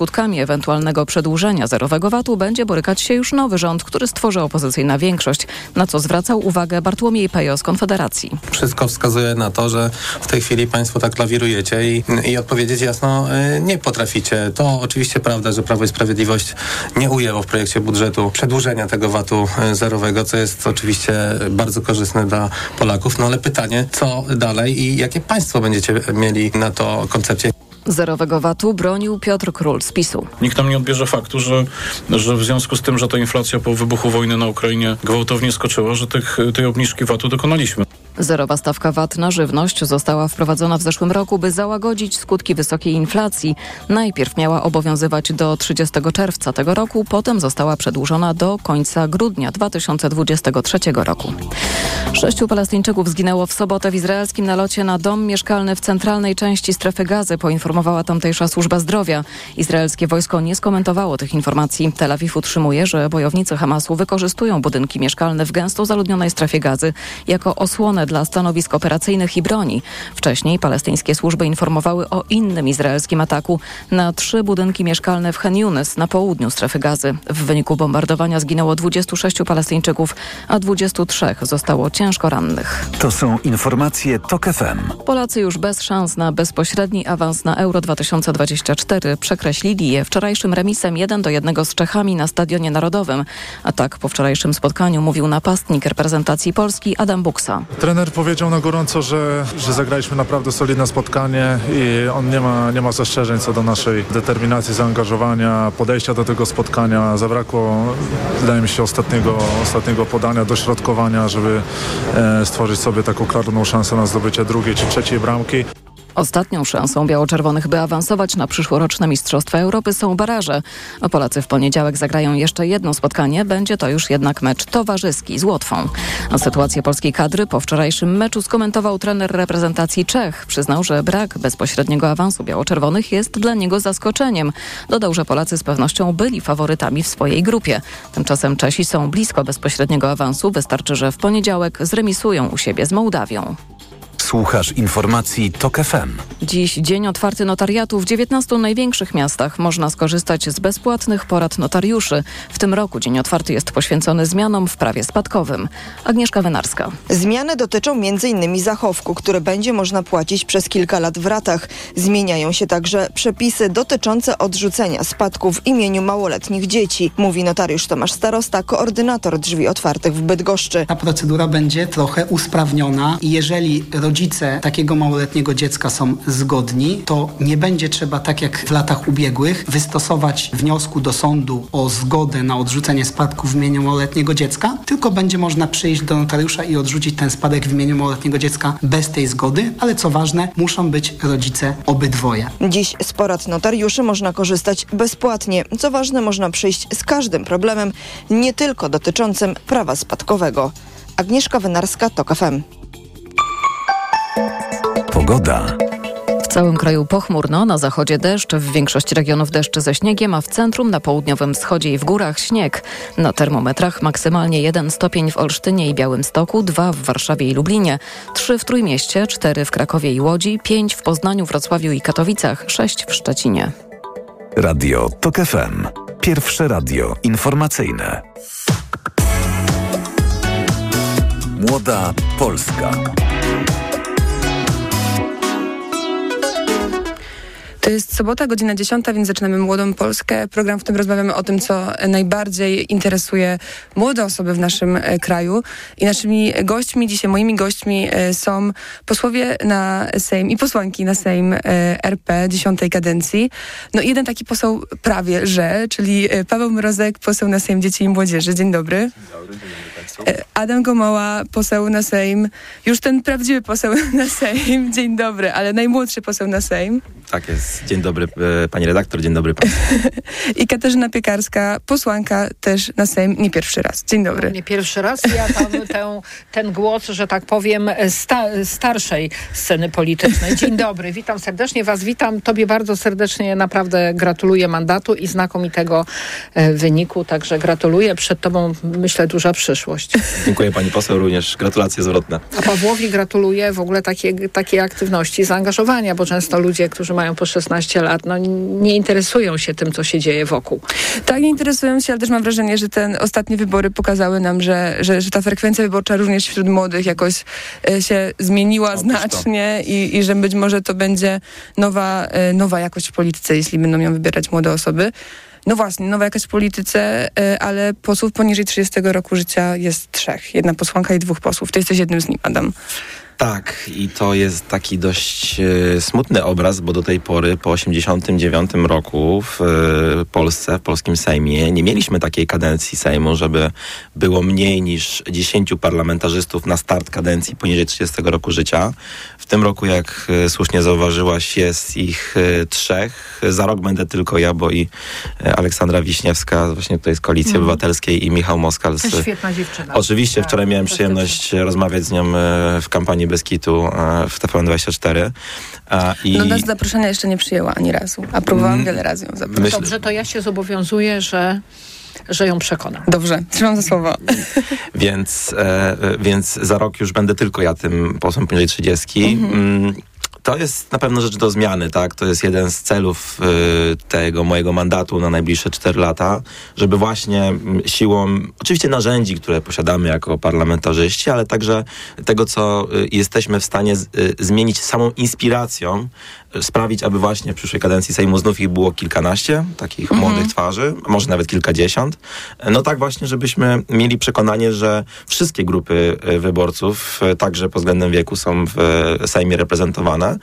skutkami ewentualnego przedłużenia zerowego VAT-u będzie borykać się już nowy rząd, który stworzy opozycyjna większość, na co zwracał uwagę Bartłomiej Pejo z Konfederacji. Wszystko wskazuje na to, że w tej chwili państwo tak lawirujecie i, i odpowiedzieć jasno y, nie potraficie. To oczywiście prawda, że Prawo i Sprawiedliwość nie ujęło w projekcie budżetu przedłużenia tego VAT-u y, zerowego, co jest oczywiście bardzo korzystne dla Polaków. No ale pytanie, co dalej i jakie państwo będziecie mieli na to koncepcję? Zerowego VAT-u bronił Piotr Król z PiSu. Nikt nam nie odbierze faktu, że, że w związku z tym, że ta inflacja po wybuchu wojny na Ukrainie gwałtownie skoczyła, że tych, tej obniżki VAT-u dokonaliśmy. Zerowa stawka VAT na żywność została wprowadzona w zeszłym roku, by załagodzić skutki wysokiej inflacji. Najpierw miała obowiązywać do 30 czerwca tego roku, potem została przedłużona do końca grudnia 2023 roku. Sześciu Palestyńczyków zginęło w sobotę w izraelskim nalocie na dom mieszkalny w centralnej części strefy gazy, poinformowała tamtejsza służba zdrowia. Izraelskie wojsko nie skomentowało tych informacji. Tel Awiw utrzymuje, że bojownicy Hamasu wykorzystują budynki mieszkalne w gęsto zaludnionej strefie gazy jako osłonę dla stanowisk operacyjnych i broni. Wcześniej palestyńskie służby informowały o innym izraelskim ataku na trzy budynki mieszkalne w Han Yunis na południu strefy gazy. W wyniku bombardowania zginęło 26 Palestyńczyków, a 23 zostało ciężko rannych. To są informacje TOK FM. Polacy już bez szans na bezpośredni awans na Euro 2024 przekreślili je wczorajszym remisem 1 do 1 z Czechami na Stadionie Narodowym. A tak po wczorajszym spotkaniu mówił napastnik reprezentacji Polski Adam Buksa. Trener powiedział na gorąco, że, że zagraliśmy naprawdę solidne spotkanie i on nie ma, nie ma zastrzeżeń co do naszej determinacji, zaangażowania, podejścia do tego spotkania. Zabrakło, wydaje mi się, ostatniego, ostatniego podania, dośrodkowania, żeby e, stworzyć sobie taką klarowną szansę na zdobycie drugiej czy trzeciej bramki. Ostatnią szansą biało-czerwonych, by awansować na przyszłoroczne Mistrzostwa Europy są baraże. Polacy w poniedziałek zagrają jeszcze jedno spotkanie. Będzie to już jednak mecz towarzyski z Łotwą. A sytuację polskiej kadry po wczorajszym meczu skomentował trener reprezentacji Czech. Przyznał, że brak bezpośredniego awansu biało-czerwonych jest dla niego zaskoczeniem. Dodał, że Polacy z pewnością byli faworytami w swojej grupie. Tymczasem Czesi są blisko bezpośredniego awansu. Wystarczy, że w poniedziałek zremisują u siebie z Mołdawią. Słuchasz informacji TOK FM. Dziś dzień otwarty notariatu w 19 największych miastach. Można skorzystać z bezpłatnych porad notariuszy. W tym roku dzień otwarty jest poświęcony zmianom w prawie spadkowym. Agnieszka Wenarska. Zmiany dotyczą m.in. zachowku, który będzie można płacić przez kilka lat w ratach. Zmieniają się także przepisy dotyczące odrzucenia spadku w imieniu małoletnich dzieci, mówi notariusz Tomasz Starosta, koordynator drzwi otwartych w Bydgoszczy. Ta procedura będzie trochę usprawniona i jeżeli rodzice takiego małoletniego dziecka są zgodni, to nie będzie trzeba, tak jak w latach ubiegłych, wystosować wniosku do sądu o zgodę na odrzucenie spadku w imieniu małoletniego dziecka, tylko będzie można przyjść do notariusza i odrzucić ten spadek w imieniu małoletniego dziecka bez tej zgody, ale co ważne, muszą być rodzice obydwoje. Dziś z porad notariuszy można korzystać bezpłatnie. Co ważne, można przyjść z każdym problemem, nie tylko dotyczącym prawa spadkowego. Agnieszka Wynarska, TOK FM. Pogoda. W całym kraju pochmurno, na zachodzie deszcz, w większości regionów deszcz ze śniegiem, a w centrum, na południowym wschodzie i w górach śnieg. Na termometrach maksymalnie 1 stopień w Olsztynie i Białymstoku, 2 w Warszawie i Lublinie, 3 w Trójmieście, 4 w Krakowie i Łodzi, 5 w Poznaniu, Wrocławiu i Katowicach, 6 w Szczecinie. Radio TOK FM. Pierwsze radio informacyjne. Młoda Polska. To jest sobota, godzina 10, więc zaczynamy Młodą Polskę. Program, w którym rozmawiamy o tym, co najbardziej interesuje młode osoby w naszym e, kraju. I naszymi gośćmi, dzisiaj moimi gośćmi e, są posłowie na Sejm i posłanki na Sejm e, RP dziesiątej kadencji. No jeden taki poseł prawie, że, czyli Paweł Mrozek, poseł na Sejm Dzieci i Młodzieży. Dzień dobry. Dzień dobry, dzień dobry Państwu. Adam Gomoła, poseł na Sejm. Już ten prawdziwy poseł na Sejm. Dzień dobry, ale najmłodszy poseł na Sejm. Tak jest. Dzień dobry e, pani redaktor, dzień dobry państwu. I Katarzyna Piekarska, posłanka też na Sejm, nie pierwszy raz. Dzień dobry. Nie pierwszy raz. Ja tę, ten głos, że tak powiem, sta, starszej sceny politycznej. Dzień dobry, witam serdecznie was, witam. Tobie bardzo serdecznie naprawdę gratuluję mandatu i znakomitego e, wyniku, także gratuluję. Przed tobą myślę duża przyszłość. Dziękuję pani poseł, również gratulacje zwrotne. A Pawłowi gratuluję w ogóle takiej, takiej aktywności, zaangażowania, bo często ludzie, którzy mają mają po 16 lat, no nie interesują się tym, co się dzieje wokół. Tak, nie interesują się, ale też mam wrażenie, że te ostatnie wybory pokazały nam, że, że, że ta frekwencja wyborcza również wśród młodych jakoś e, się zmieniła Otóż znacznie i, i że być może to będzie nowa, e, nowa jakość w polityce, jeśli będą ją wybierać młode osoby. No właśnie, nowa jakaś w polityce, e, ale posłów poniżej 30 roku życia jest trzech. Jedna posłanka i dwóch posłów. Ty jesteś jednym z nich, Adam. Tak, i to jest taki dość e, smutny obraz, bo do tej pory, po 89 roku w e, Polsce, w polskim Sejmie, nie mieliśmy takiej kadencji Sejmu, żeby było mniej niż 10 parlamentarzystów na start kadencji poniżej 30 roku życia. W tym roku, jak e, słusznie zauważyłaś, jest ich e, trzech. Za rok będę tylko ja, bo i e, Aleksandra Wiśniewska właśnie tutaj z Koalicji Obywatelskiej i Michał Moskal z... To jest świetna dziewczyna. Oczywiście, Tak, wczoraj miałem to przyjemność rozmawiać z nią w kampanii Beskitu w TVN24. A, I No nas zaproszenia jeszcze nie przyjęła ani razu, a próbowałam Mm. wiele razy ją zaprosić. myślę, Dobrze, to ja się zobowiązuję, że, że ją przekonam. Dobrze, trzymam za słowo. więc, e, e, więc za rok już będę tylko ja tym posłem poniżej 30. Mm, To jest na pewno rzecz do zmiany, tak? To jest jeden z celów y, tego mojego mandatu na najbliższe 4 lata, żeby właśnie mm, siłą, oczywiście narzędzi, które posiadamy jako parlamentarzyści, ale także tego, co y, jesteśmy w stanie z, y, zmienić samą inspiracją, sprawić, aby właśnie w przyszłej kadencji Sejmu znów ich było kilkanaście takich młodych twarzy, może nawet kilkadziesiąt. No tak właśnie, żebyśmy mieli przekonanie, że wszystkie grupy y, wyborców, y, także pod względem wieku, są w y, Sejmie reprezentowane.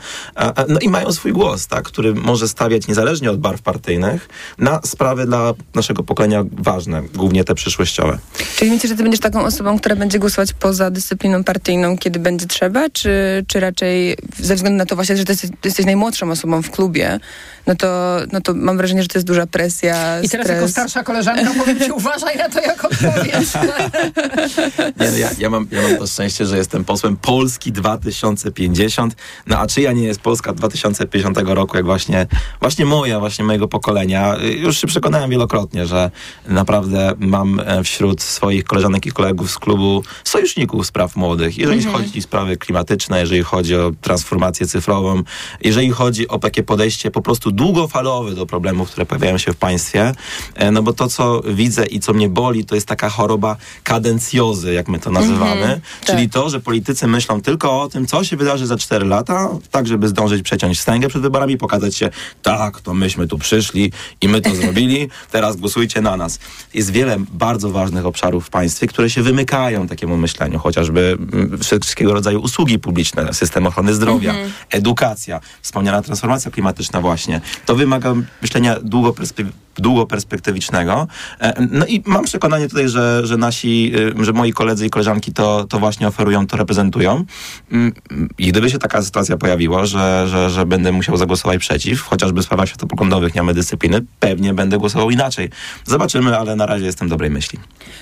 No i mają swój głos, tak, który może stawiać niezależnie od barw partyjnych na sprawy dla naszego pokolenia ważne, głównie te przyszłościowe. Czyli myślisz, że ty będziesz taką osobą, która będzie głosować poza dyscypliną partyjną, kiedy będzie trzeba, czy, czy raczej ze względu na to właśnie, że ty jesteś, ty jesteś najmłodszą osobą w klubie, no to, no to mam wrażenie, że to jest duża presja, I teraz stres. jako starsza koleżanka powiem ci, uważaj na to, jak odpowiesz. Nie, no ja, ja, mam, ja mam to szczęście, że jestem posłem Polski 2050. No a czyja nie jest Polska 2050 roku, jak właśnie, właśnie moja, właśnie mojego pokolenia. Już się przekonałem wielokrotnie, że naprawdę mam e, wśród swoich koleżanek i kolegów z klubu sojuszników spraw młodych. Jeżeli chodzi o sprawy klimatyczne, jeżeli chodzi o transformację cyfrową, jeżeli chodzi o takie podejście po prostu długofalowe do problemów, które pojawiają się w państwie, e, no bo to, co widzę i co mnie boli, to jest taka choroba kadencjozy, jak my to nazywamy, czyli to, że politycy myślą tylko o tym, co się wydarzy za 4 lata, tak żeby zdążyć przeciąć wstęgę przed wyborami i pokazać się, tak, to myśmy tu przyszli i my to zrobili, teraz głosujcie na nas. Jest wiele bardzo ważnych obszarów w państwie, które się wymykają takiemu myśleniu, chociażby mm, wszystkiego rodzaju usługi publiczne, system ochrony zdrowia, edukacja, wspomniana transformacja klimatyczna właśnie. To wymaga myślenia długoperspektyw długoperspektywicznego. E, No i mam przekonanie tutaj, że, że nasi, y, że moi koledzy i koleżanki to, to właśnie oferują, to reprezentują. Mm, I gdyby się taka sytuacja pojawiła, że, że, że będę musiał zagłosować przeciw, chociażby w sprawach światopoglądowych nie mamy dyscypliny, pewnie będę głosował inaczej. Zobaczymy, ale na razie jestem dobrej myśli.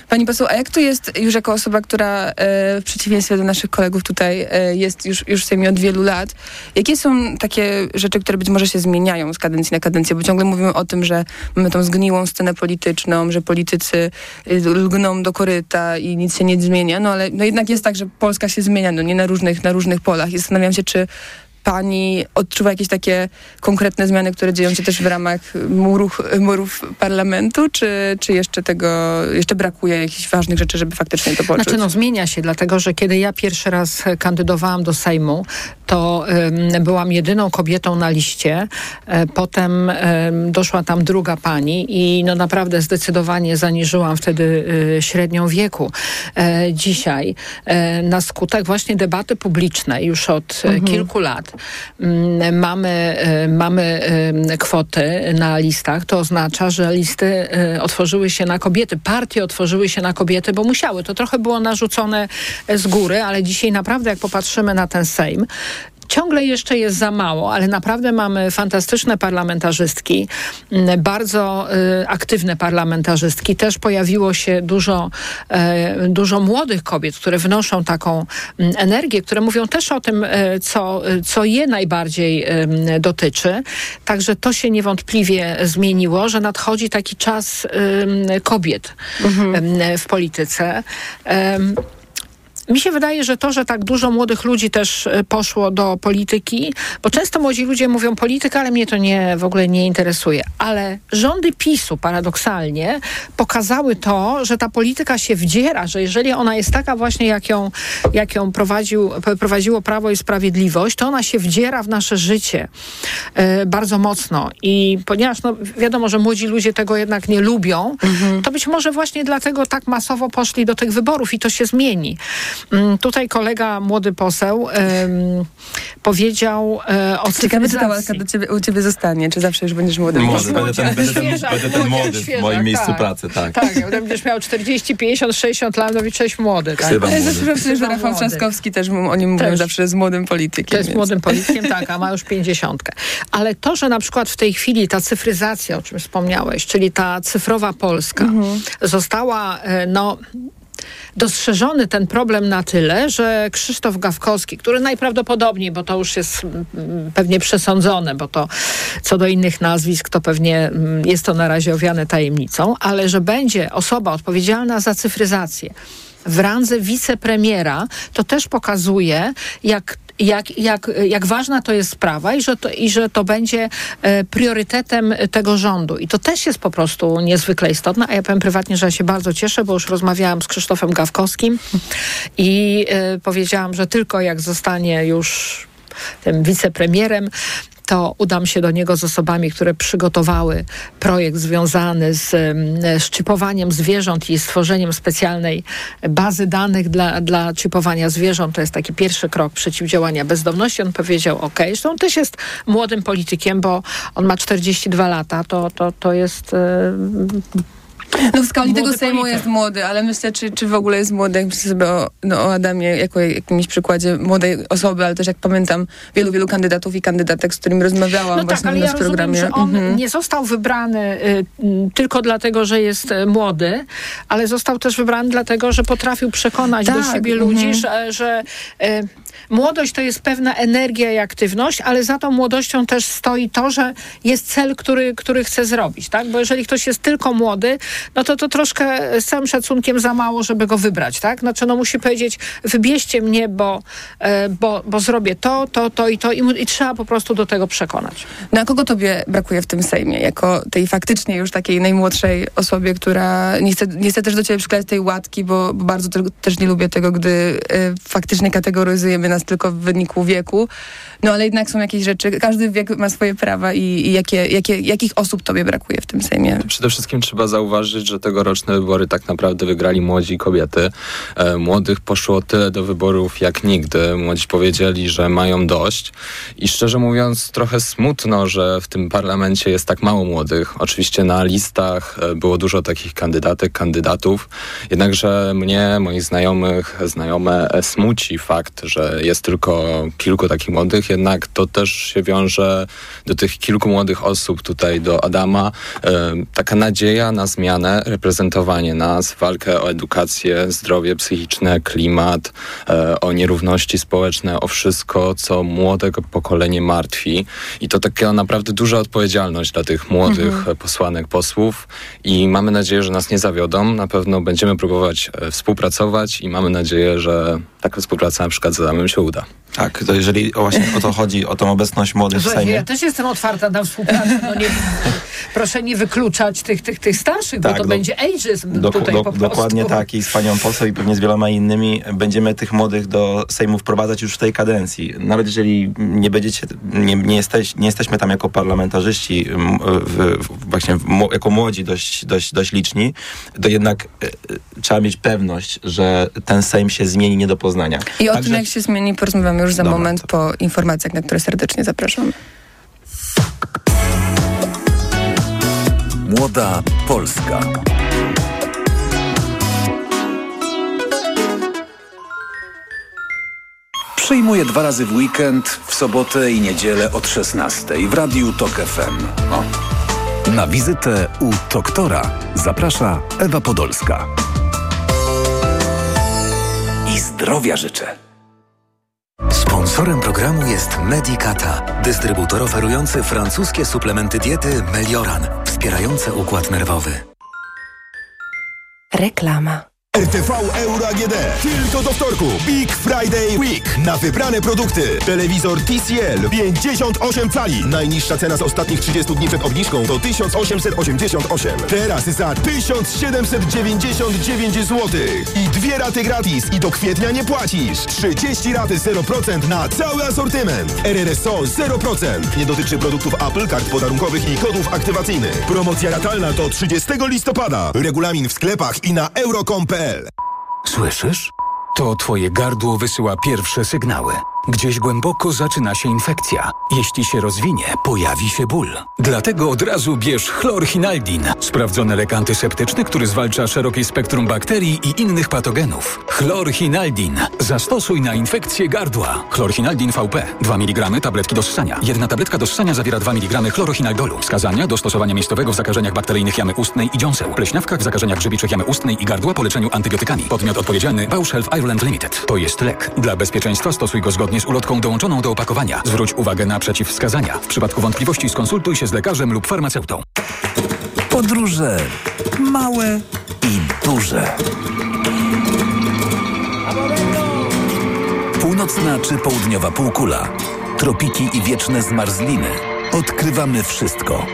Pani poseł, a jak to jest już jako osoba, która e, w przeciwieństwie do naszych kolegów tutaj e, jest już, już w Sejmie od wielu lat, jakie są takie rzeczy, które być może się zmieniają z kadencji na kadencję? Bo ciągle mówimy o tym, że mamy tą zgniłą scenę polityczną, że politycy y, lgną do koryta i nic się nie zmienia, no ale no jednak jest tak, że Polska się zmienia, no nie na różnych, na różnych polach i zastanawiam się, czy pani odczuwa jakieś takie konkretne zmiany, które dzieją się też w ramach murów, murów parlamentu, czy, czy jeszcze tego, jeszcze brakuje jakichś ważnych rzeczy, żeby faktycznie to poczuć? Znaczy no zmienia się, dlatego że kiedy ja pierwszy raz kandydowałam do Sejmu, to em, byłam jedyną kobietą na liście. E, potem em, doszła tam druga pani i no naprawdę zdecydowanie zaniżyłam wtedy e, średnią wieku. E, dzisiaj e, na skutek właśnie debaty publicznej już od e, kilku lat mamy, e, mamy em, kwoty na listach. To oznacza, że listy e, otworzyły się na kobiety, partie otworzyły się na kobiety, bo musiały. To trochę było narzucone z góry, ale dzisiaj naprawdę jak popatrzymy na ten Sejm, Ciągle jeszcze jest za mało, ale naprawdę mamy fantastyczne parlamentarzystki, bardzo y, aktywne parlamentarzystki. Też pojawiło się dużo, e, dużo młodych kobiet, które wnoszą taką energię, które mówią też o tym, e, co, co je najbardziej dotyczy. Także to się niewątpliwie zmieniło, że nadchodzi taki czas kobiet em, w polityce. Mi się wydaje, że to, że tak dużo młodych ludzi też e, poszło do polityki, bo często młodzi ludzie mówią polityka, ale mnie to nie, w ogóle nie interesuje. Ale rządy PiSu paradoksalnie pokazały to, że ta polityka się wdziera, że jeżeli ona jest taka właśnie, jak ją, jak ją prowadził, prowadziło Prawo i Sprawiedliwość, to ona się wdziera w nasze życie e, bardzo mocno. I ponieważ no, wiadomo, że młodzi ludzie tego jednak nie lubią, mhm. to być może właśnie dlatego tak masowo poszli do tych wyborów i to się zmieni. Mm, tutaj kolega, młody poseł, um, powiedział e, o Ciekawe, czy ta łaska do ciebie, u ciebie zostanie, czy zawsze już będziesz młodym Młody, będę ten, będę ten, będę ten młody w moim miejscu tak, pracy, tak. Tak, będziesz miał 40, 50, 60 lat, no i cześć młody. Tak? Ja zawsze że Rafał Trzaskowski też o nim mówią zawsze z młodym politykiem. To jest więc. młodym politykiem, tak, a ma już pięćdziesiątkę. Ale to, że na przykład w tej chwili ta cyfryzacja, o czym wspomniałeś, czyli ta cyfrowa Polska mhm. została, e, no dostrzeżony ten problem na tyle, że Krzysztof Gawkowski, który najprawdopodobniej, bo to już jest mm, pewnie przesądzone, bo to co do innych nazwisk, to pewnie mm, jest to na razie owiane tajemnicą, ale że będzie osoba odpowiedzialna za cyfryzację w randze wicepremiera, to też pokazuje, jak jak, jak, jak ważna to jest sprawa i że to, i że to będzie e, priorytetem tego rządu. I to też jest po prostu niezwykle istotne, a ja powiem prywatnie, że ja się bardzo cieszę, bo już rozmawiałam z Krzysztofem Gawkowskim i e, powiedziałam, że tylko jak zostanie już tym wicepremierem, to udam się do niego z osobami, które przygotowały projekt związany z, z czipowaniem zwierząt i stworzeniem specjalnej bazy danych dla, dla czipowania zwierząt. To jest taki pierwszy krok przeciwdziałania bezdomności. On powiedział, ok, zresztą on też jest młodym politykiem, bo on ma 42 lata, to, to, to jest no w skali tego Sejmu polityk. jest młody, ale myślę, czy, czy w ogóle jest młody, jak myślę sobie o, no, o Adamie jako jakimś przykładzie młodej osoby, ale też jak pamiętam wielu, wielu kandydatów i kandydatek, z którymi rozmawiałam no właśnie tak, ale ja programie. Rozumiem, że on mhm. nie został wybrany y, tylko dlatego, że jest y, młody, ale został też wybrany dlatego, że potrafił przekonać tak, do siebie mhm. ludzi, że, że y, młodość to jest pewna energia i aktywność, ale za tą młodością też stoi to, że jest cel, który, który chce zrobić, tak? Bo jeżeli ktoś jest tylko młody, no to to troszkę z całym szacunkiem za mało, żeby go wybrać, tak? Znaczy, no musi powiedzieć, wybierzcie mnie, bo, e, bo, bo zrobię to, to, to i to i, i trzeba po prostu do tego przekonać. No a kogo tobie brakuje w tym Sejmie? Jako tej faktycznie już takiej najmłodszej osobie, która nie chce, nie chce też do ciebie przyklejać tej łatki, bo, bo bardzo te, też nie lubię tego, gdy y, faktycznie kategoryzujemy nas tylko w wyniku wieku. No ale jednak są jakieś rzeczy, każdy wiek ma swoje prawa i, i jakie, jakie, jakich osób tobie brakuje w tym Sejmie? Przede wszystkim trzeba zauważyć, że tegoroczne wybory tak naprawdę wygrali młodzi kobiety. E, młodych poszło tyle do wyborów jak nigdy. Młodzi powiedzieli, że mają dość i szczerze mówiąc trochę smutno, że w tym parlamencie jest tak mało młodych. Oczywiście na listach e, było dużo takich kandydatek, kandydatów, jednakże mnie, moich znajomych, znajome e, smuci fakt, że jest tylko kilku takich młodych, jednak to też się wiąże do tych kilku młodych osób tutaj, do Adama, taka nadzieja na zmianę, reprezentowanie nas, walkę o edukację, zdrowie psychiczne, klimat, e, o nierówności społeczne, o wszystko, co młodego pokolenie martwi. I to taka naprawdę duża odpowiedzialność dla tych młodych mhm. posłanek, posłów i mamy nadzieję, że nas nie zawiodą. Na pewno będziemy próbować e, współpracować i mamy nadzieję, że taka współpraca na przykład z Adamem się uda. Tak, to jeżeli właśnie o to chodzi, o tą obecność młodych w Sejmie. Ja też jestem otwarta na współpracę. No nie, proszę nie wykluczać tych, tych, tych starszych, tak, bo to do, będzie ageism do, tutaj do, po Dokładnie tak i z panią poseł i pewnie z wieloma innymi będziemy tych młodych do Sejmu wprowadzać już w tej kadencji. Nawet jeżeli nie będziecie, nie, nie, jesteś, nie jesteśmy tam jako parlamentarzyści, w, w, właśnie w, jako młodzi dość, dość, dość liczni, to jednak e, trzeba mieć pewność, że ten Sejm się zmieni nie do poznania. I o Także... tym, jak się zmieni, porozmawiamy już za Dobra, moment to... po informacjach, na które serdecznie zapraszam. Młoda Polska. Przyjmuję dwa razy w weekend, w sobotę i niedzielę od 16 w Radiu TOK FM. O. Na wizytę u doktora zaprasza Ewa Podolska. I zdrowia życzę. Sponsorem programu jest Medicata, dystrybutor oferujący francuskie suplementy diety Melioran, wspierające układ nerwowy. Reklama. RTV Euro AGD. Tylko do wtorku. Big Friday Week. Na wybrane produkty. Telewizor TCL 58 cali. Najniższa cena z ostatnich 30 dni przed obniżką to 1888. Teraz za 1799 zł. I dwie raty gratis. I do kwietnia nie płacisz. 30 raty 0% na cały asortyment. RRSO 0%. Nie dotyczy produktów Apple, kart podarunkowych i kodów aktywacyjnych. Promocja ratalna do 30 listopada. Regulamin w sklepach i na euro.com.pl Słyszysz? To twoje gardło wysyła pierwsze sygnały. Gdzieś głęboko zaczyna się infekcja. Jeśli się rozwinie, pojawi się ból. Dlatego od razu bierz chlorhinaldin. Sprawdzony lek antyseptyczny, który zwalcza szerokie spektrum bakterii i innych patogenów. Chlorhinaldin. Zastosuj na infekcję gardła. Chlorhinaldin VP. 2 mg tabletki do ssania. Jedna tabletka do ssania zawiera 2 mg chlorohinaldolu. Wskazania do stosowania miejscowego w zakażeniach bakteryjnych jamy ustnej i dziąseł. Pleśniawkach w zakażeniach grzybiczych jamy ustnej i gardła po leczeniu antybiotykami. Podmiot odpowiedzialny Bausch Health Limited. To jest lek. Dla bezpieczeństwa stosuj go zgodnie z ulotką dołączoną do opakowania. Zwróć uwagę na przeciwwskazania. W przypadku wątpliwości skonsultuj się z lekarzem lub farmaceutą. Podróże małe i duże. Północna czy południowa półkula, tropiki i wieczne zmarzliny. Odkrywamy wszystko.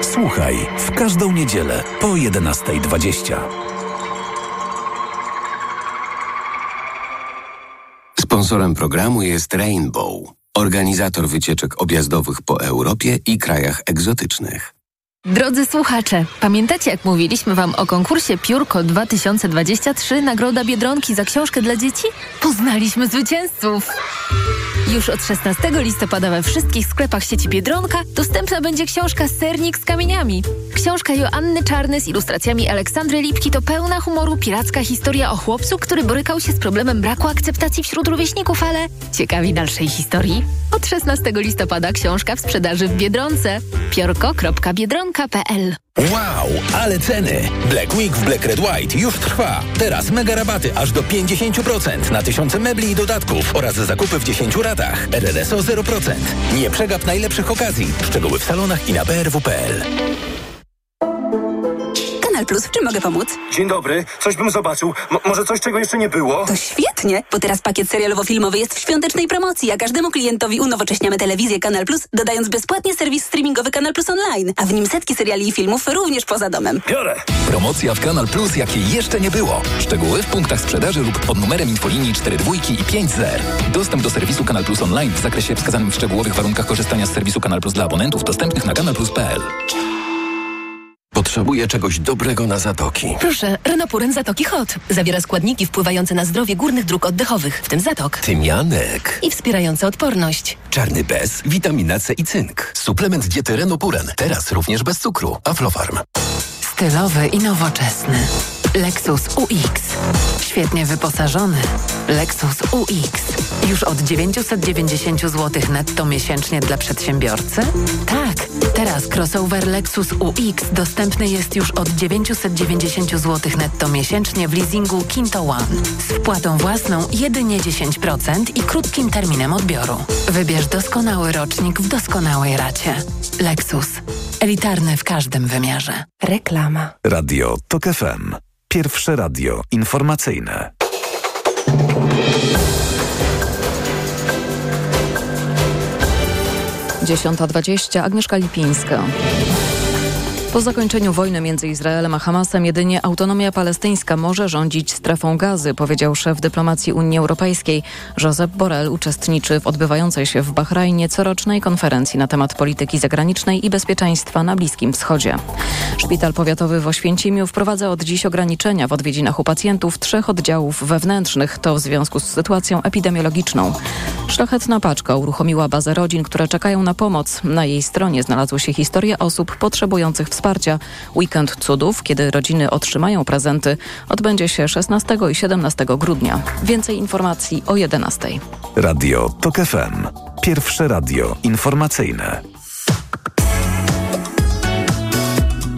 Słuchaj w każdą niedzielę po 11.20. Sponsorem programu jest Rainbow, organizator wycieczek objazdowych po Europie i krajach egzotycznych. Drodzy słuchacze, pamiętacie jak mówiliśmy Wam o konkursie Piórko 2023 Nagroda Biedronki za książkę dla dzieci? Poznaliśmy zwycięzców! Już od 16 listopada we wszystkich sklepach sieci Biedronka dostępna będzie książka Sernik z kamieniami. Książka Joanny Czarny z ilustracjami Aleksandry Lipki to pełna humoru piracka historia o chłopcu, który borykał się z problemem braku akceptacji wśród rówieśników, ale ciekawi dalszej historii? Od 16 listopada książka w sprzedaży w Biedronce. Wow, ale ceny! Black Week w Black Red White już trwa. Teraz mega rabaty aż do 50% na tysiące mebli i dodatków oraz zakupy w 10 ratach. RRSO 0%. Nie przegap najlepszych okazji. Szczegóły w salonach i na brw.pl. Kanal Plus, w czym mogę pomóc? Dzień dobry, coś bym zobaczył. M może coś, czego jeszcze nie było? To świetnie, bo teraz pakiet serialowo-filmowy jest w świątecznej promocji, a każdemu klientowi unowocześniamy telewizję Kanal Plus, dodając bezpłatnie serwis streamingowy Kanal Plus Online, a w nim setki seriali i filmów również poza domem. Biorę! Promocja w Kanal Plus, jakiej jeszcze nie było. Szczegóły w punktach sprzedaży lub pod numerem infolinii 42 i 50. Dostęp do serwisu Kanal Plus Online w zakresie wskazanym w szczegółowych warunkach korzystania z serwisu Kanal Plus dla abonentów dostępnych na kanalplus.pl. Potrzebuję czegoś dobrego na zatoki. Proszę, Renopuren Zatoki Hot. Zawiera składniki wpływające na zdrowie górnych dróg oddechowych, w tym zatok. Tymianek. I wspierające odporność. Czarny bez, witamina C i cynk. Suplement diety Renopuren. Teraz również bez cukru. Aflofarm. Stylowy i nowoczesny. Lexus UX. Świetnie wyposażony. Lexus UX. Już od 990 zł netto miesięcznie dla przedsiębiorcy? Tak. Teraz crossover Lexus UX dostępny jest już od 990 zł netto miesięcznie w leasingu Kinto One. Z wpłatą własną jedynie 10% i krótkim terminem odbioru. Wybierz doskonały rocznik w doskonałej racie. Lexus. Elitarny w każdym wymiarze. Reklama. Radio TOK FM. Pierwsze radio informacyjne. Dziesiąta dwadzieścia. Agnieszka Lipińska. Po zakończeniu wojny między Izraelem a Hamasem jedynie autonomia palestyńska może rządzić strefą gazy, powiedział szef dyplomacji Unii Europejskiej. Josep Borrell uczestniczy w odbywającej się w Bahrajnie corocznej konferencji na temat polityki zagranicznej i bezpieczeństwa na Bliskim Wschodzie. Szpital powiatowy w Oświęcimiu wprowadza od dziś ograniczenia w odwiedzinach u pacjentów trzech oddziałów wewnętrznych. To w związku z sytuacją epidemiologiczną. Szlachetna paczka uruchomiła bazę rodzin, które czekają na pomoc. Na jej stronie znalazły się historie osób potrzebujących wsparcia. Weekend cudów, kiedy rodziny otrzymają prezenty, odbędzie się 16 i 17 grudnia. Więcej informacji o 11. Radio TOK FM. Pierwsze radio informacyjne.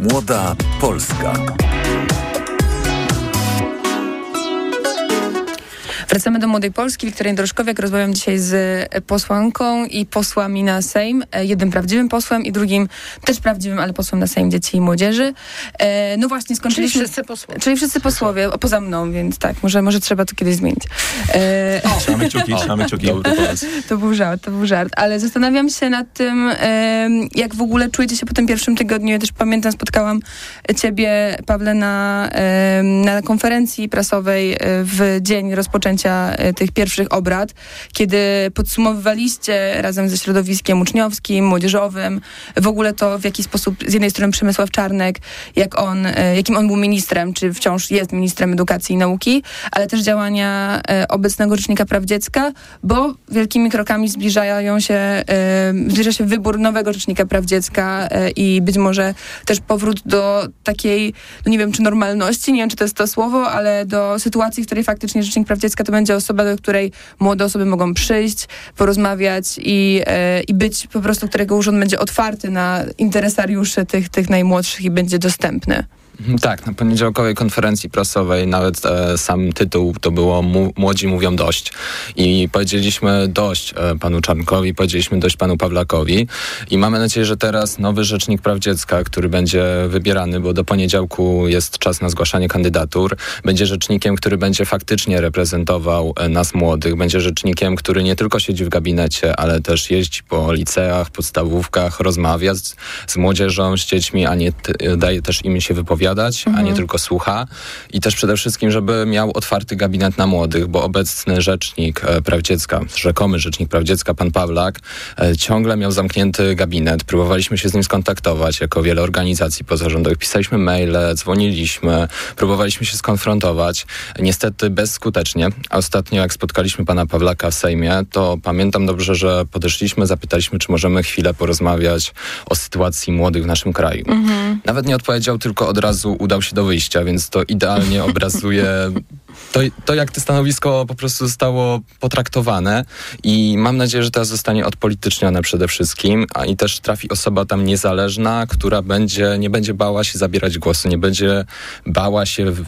Młoda Polska. Wracamy do Młodej Polski. Wiktoria Dorożkowiak. Rozmawiam dzisiaj z posłanką i posłami na Sejm. E, jednym prawdziwym posłem i drugim też prawdziwym, ale posłem na Sejm Dzieci i Młodzieży. E, no właśnie, skończyliśmy... Czyli wszyscy posłowie. Czyli wszyscy posłowie, poza mną, więc tak, może, może trzeba to kiedyś zmienić. E, Trzymamy kciuki, trzymamy kciuki. to był żart, to był żart. Ale zastanawiam się nad tym, jak w ogóle czujecie się po tym pierwszym tygodniu. Ja też pamiętam, spotkałam ciebie, Pawle, na, na konferencji prasowej e, w dzień rozpoczęcia e, tych pierwszych obrad, kiedy podsumowywaliście razem ze środowiskiem uczniowskim, młodzieżowym, w ogóle to, w jaki sposób z jednej strony Przemysław Czarnek, jak on, e, jakim on był ministrem, czy wciąż jest ministrem edukacji i nauki, ale też działania e, obecnego Rzecznika Praw Dziecka, bo wielkimi krokami zbliżają się, zbliża się wybór nowego Rzecznika Praw Dziecka i być może też powrót do takiej, no nie wiem czy normalności, nie wiem czy to jest to słowo, ale do sytuacji, w której faktycznie Rzecznik Praw Dziecka to będzie osoba, do której młode osoby mogą przyjść, porozmawiać i, e, i być po prostu, którego urząd będzie otwarty na interesariuszy tych, tych najmłodszych i będzie dostępny. Tak, na poniedziałkowej konferencji prasowej nawet e, sam tytuł to było Młodzi mówią dość. I powiedzieliśmy dość e, panu Czarnkowi, powiedzieliśmy dość panu Pawlakowi. I mamy nadzieję, że teraz nowy Rzecznik Praw Dziecka, który będzie wybierany, bo do poniedziałku jest czas na zgłaszanie kandydatur, będzie rzecznikiem, który będzie faktycznie reprezentował e, nas młodych. Będzie rzecznikiem, który nie tylko siedzi w gabinecie, ale też jeździ po liceach, podstawówkach, rozmawia z, z młodzieżą, z dziećmi, a nie t- daje też im się wypowiadać, a nie tylko słucha. I też przede wszystkim, żeby miał otwarty gabinet na młodych, bo obecny rzecznik e, praw dziecka, rzekomy rzecznik praw dziecka, pan Pawlak, e, ciągle miał zamknięty gabinet. Próbowaliśmy się z nim skontaktować jako wiele organizacji pozarządowych. Pisaliśmy maile, dzwoniliśmy, próbowaliśmy się skonfrontować. Niestety bezskutecznie. A Ostatnio jak spotkaliśmy pana Pawlaka w Sejmie, to pamiętam dobrze, że podeszliśmy, zapytaliśmy, czy możemy chwilę porozmawiać o sytuacji młodych w naszym kraju. Nawet nie odpowiedział, tylko od razu udał się do wyjścia, więc to idealnie obrazuje to, to, jak to stanowisko po prostu zostało potraktowane. I mam nadzieję, że teraz zostanie odpolitycznione przede wszystkim, a i też trafi osoba tam niezależna, która będzie, nie będzie bała się zabierać głosu, nie będzie bała się w,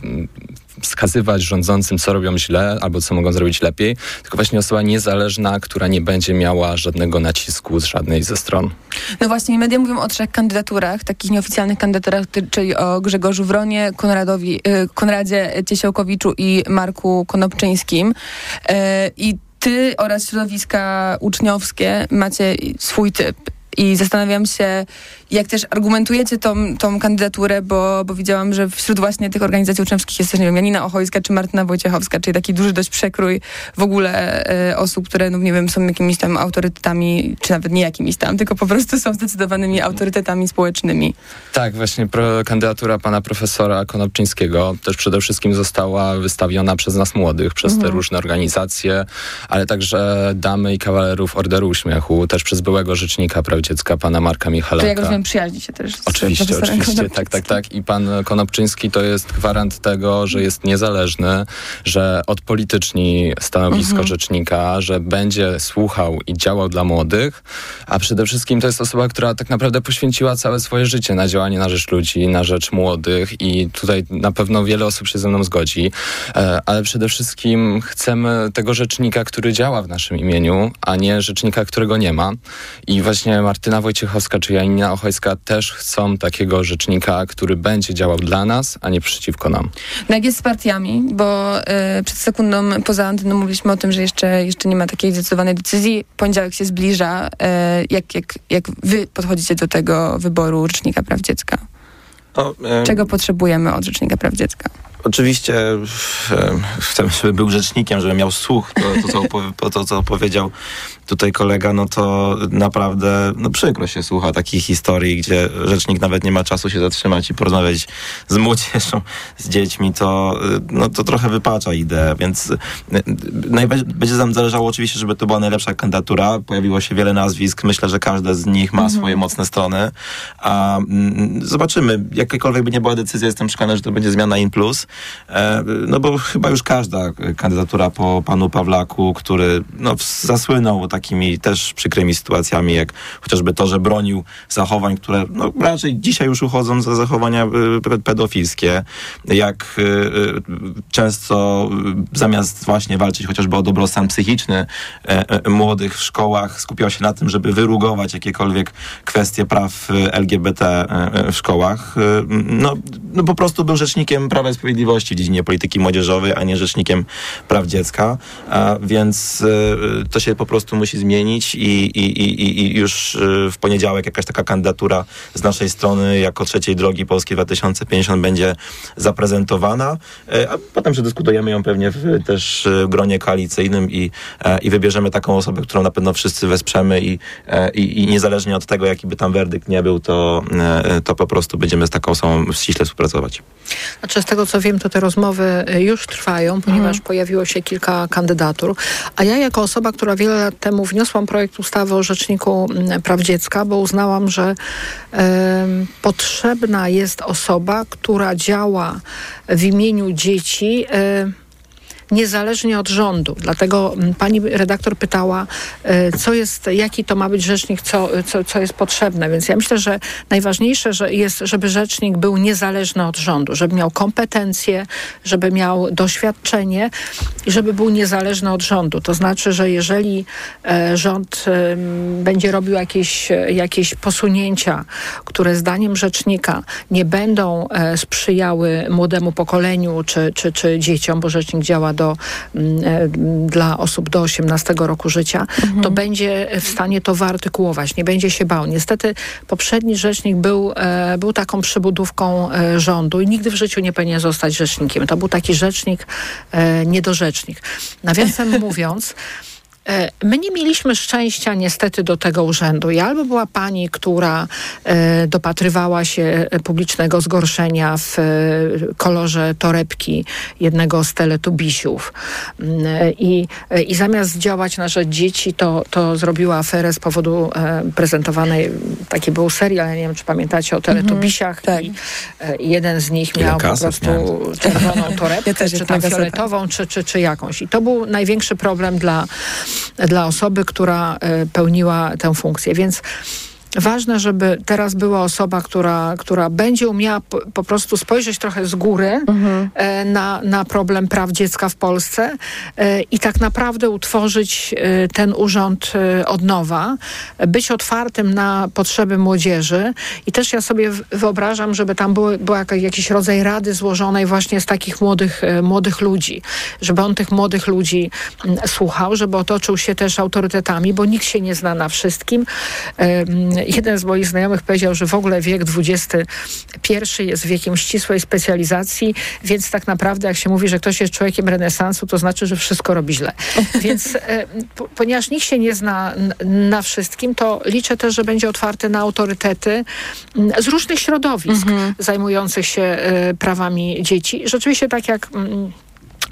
wskazywać rządzącym, co robią źle albo co mogą zrobić lepiej, tylko właśnie osoba niezależna, która nie będzie miała żadnego nacisku z żadnej ze stron. No właśnie, media mówią o trzech kandydaturach, takich nieoficjalnych kandydaturach, czyli o Grzegorzu Wronie, Konradowi, y, Konradzie Ciesiałkowiczu i Marku Konopczyńskim. E, I ty oraz środowiska uczniowskie macie swój typ. I zastanawiam się, jak też argumentujecie tą, tą kandydaturę, bo, bo widziałam, że wśród właśnie tych organizacji uczniowskich jest też, nie wiem, Janina Ochojska czy Martyna Wojciechowska, czyli taki duży dość przekrój w ogóle e, osób, które, no nie wiem, są jakimiś tam autorytetami, czy nawet nie jakimiś tam, tylko po prostu są zdecydowanymi autorytetami społecznymi. Tak, właśnie pro, kandydatura pana profesora Konopczyńskiego też przede wszystkim została wystawiona przez nas młodych, przez te Mhm. różne organizacje, ale także damy i kawalerów Orderu Uśmiechu, też przez byłego rzecznika praw dziecka, pana Marka To Michalaka. jak rozumiem, przyjaźni się też z Oczywiście, oczywiście, tak, tak, tak. I pan Konopczyński to jest gwarant tego, że jest niezależny, że odpolityczni stanowisko Mhm. rzecznika, że będzie słuchał i działał dla młodych, a przede wszystkim to jest osoba, która tak naprawdę poświęciła całe swoje życie na działanie na rzecz ludzi, na rzecz młodych i tutaj na pewno wiele osób się ze mną zgodzi, e, ale przede wszystkim chcemy tego rzecznika, który działa w naszym imieniu, a nie rzecznika, którego nie ma. I właśnie Martyna Wojciechowska czy Janina Ochojska też chcą takiego rzecznika, który będzie działał dla nas, a nie przeciwko nam. No jak jest z partiami, bo y, przed sekundą poza anteną mówiliśmy o tym, że jeszcze, jeszcze nie ma takiej zdecydowanej decyzji. Poniedziałek się zbliża. Y, jak, jak, jak wy podchodzicie do tego wyboru Rzecznika Praw Dziecka? E, Czego potrzebujemy od Rzecznika Praw Dziecka? Oczywiście chcemy, żeby był rzecznikiem, żeby miał słuch, to, to, co, to co powiedział tutaj kolega, no to naprawdę no przykro się słucha takich historii, gdzie rzecznik nawet nie ma czasu się zatrzymać i porozmawiać z młodzieżą, z dziećmi, to, y, no, to trochę wypacza ideę, więc y, będzie nam zależało oczywiście, żeby to była najlepsza kandydatura. Pojawiło się wiele nazwisk, myślę, że każde z nich ma Mhm. swoje mocne strony, a mm, zobaczymy, jakakolwiek by nie była decyzja, jestem przekonany, że to będzie zmiana in plus. E, no bo chyba już każda kandydatura po panu Pawlaku, który no, zasłynął takimi też przykrymi sytuacjami, jak chociażby to, że bronił zachowań, które no, raczej dzisiaj już uchodzą za zachowania y, pedofilskie, jak y, y, często zamiast właśnie walczyć chociażby o dobrostan psychiczny e, e, młodych w szkołach, skupiał się na tym, żeby wyrugować jakiekolwiek kwestie praw LGBT w szkołach. No, no po prostu był rzecznikiem Prawa i Sprawiedliwości w dziedzinie polityki młodzieżowej, a nie rzecznikiem praw dziecka, a więc to się po prostu musi zmienić i, i, i, i już w poniedziałek jakaś taka kandydatura z naszej strony jako trzeciej drogi Polskiej 2050 będzie zaprezentowana, a potem przedyskutujemy ją pewnie w, też w gronie koalicyjnym i, i wybierzemy taką osobę, którą na pewno wszyscy wesprzemy i, i, i niezależnie od tego, jaki by tam werdykt nie był, to, to po prostu będziemy z taką osobą ściśle współpracować. Znaczy z tego co wiem, to te rozmowy już trwają, ponieważ mhm. pojawiło się kilka kandydatur, a ja jako osoba, która wiele lat temu wniosłam projekt ustawy o Rzeczniku Praw Dziecka, bo uznałam, że y, potrzebna jest osoba, która działa w imieniu dzieci. Y, niezależnie od rządu. Dlatego mm, pani redaktor pytała, e, co jest, jaki to ma być rzecznik, co, co, co jest potrzebne. Więc ja myślę, że najważniejsze że jest, żeby rzecznik był niezależny od rządu, żeby miał kompetencje, żeby miał doświadczenie i żeby był niezależny od rządu. To znaczy, że jeżeli e, rząd będzie robił jakieś, jakieś posunięcia, które zdaniem rzecznika nie będą e, sprzyjały młodemu pokoleniu czy, czy, czy dzieciom, bo rzecznik działa do, mm, e, dla osób do 18 roku życia, mhm. to będzie w stanie to wyartykułować, nie będzie się bał. Niestety poprzedni rzecznik był, e, był taką przybudówką e, rządu i nigdy w życiu nie powinien zostać rzecznikiem. To był taki rzecznik, niedorzecznik. Nawiasem mówiąc, my nie mieliśmy szczęścia niestety do tego urzędu. I albo była pani, która e, dopatrywała się publicznego zgorszenia w e, kolorze torebki jednego z teletubisiów mm, i, i zamiast działać na rzecz dzieci, to, to zrobiła aferę z powodu prezentowanej, taki był serial, ja nie wiem, czy pamiętacie o teletubisiach mhm, tak. i, i jeden z nich miał po prostu czerwoną torebkę, ja czy tam fioletową, czy, czy, czy jakąś. I to był największy problem dla dla osoby, która e, pełniła tę funkcję. Więc ważne, żeby teraz była osoba, która, która będzie umiała po, po prostu spojrzeć trochę z góry mhm. e, na, na problem praw dziecka w Polsce e, i tak naprawdę utworzyć e, ten urząd od nowa, być otwartym na potrzeby młodzieży. I też ja sobie wyobrażam, żeby tam był, był jakiś rodzaj rady złożonej właśnie z takich młodych, młodych ludzi, żeby on tych młodych ludzi słuchał, żeby otoczył się też autorytetami, bo nikt się nie zna na wszystkim jeden z moich znajomych powiedział, że w ogóle wiek XXI jest wiekiem ścisłej specjalizacji, więc tak naprawdę jak się mówi, że ktoś jest człowiekiem renesansu, to znaczy, że wszystko robi źle. więc e, po, ponieważ nikt się nie zna na wszystkim, to liczę też, że będzie otwarty na autorytety z różnych środowisk mhm. zajmujących się e, prawami dzieci. Rzeczywiście tak jak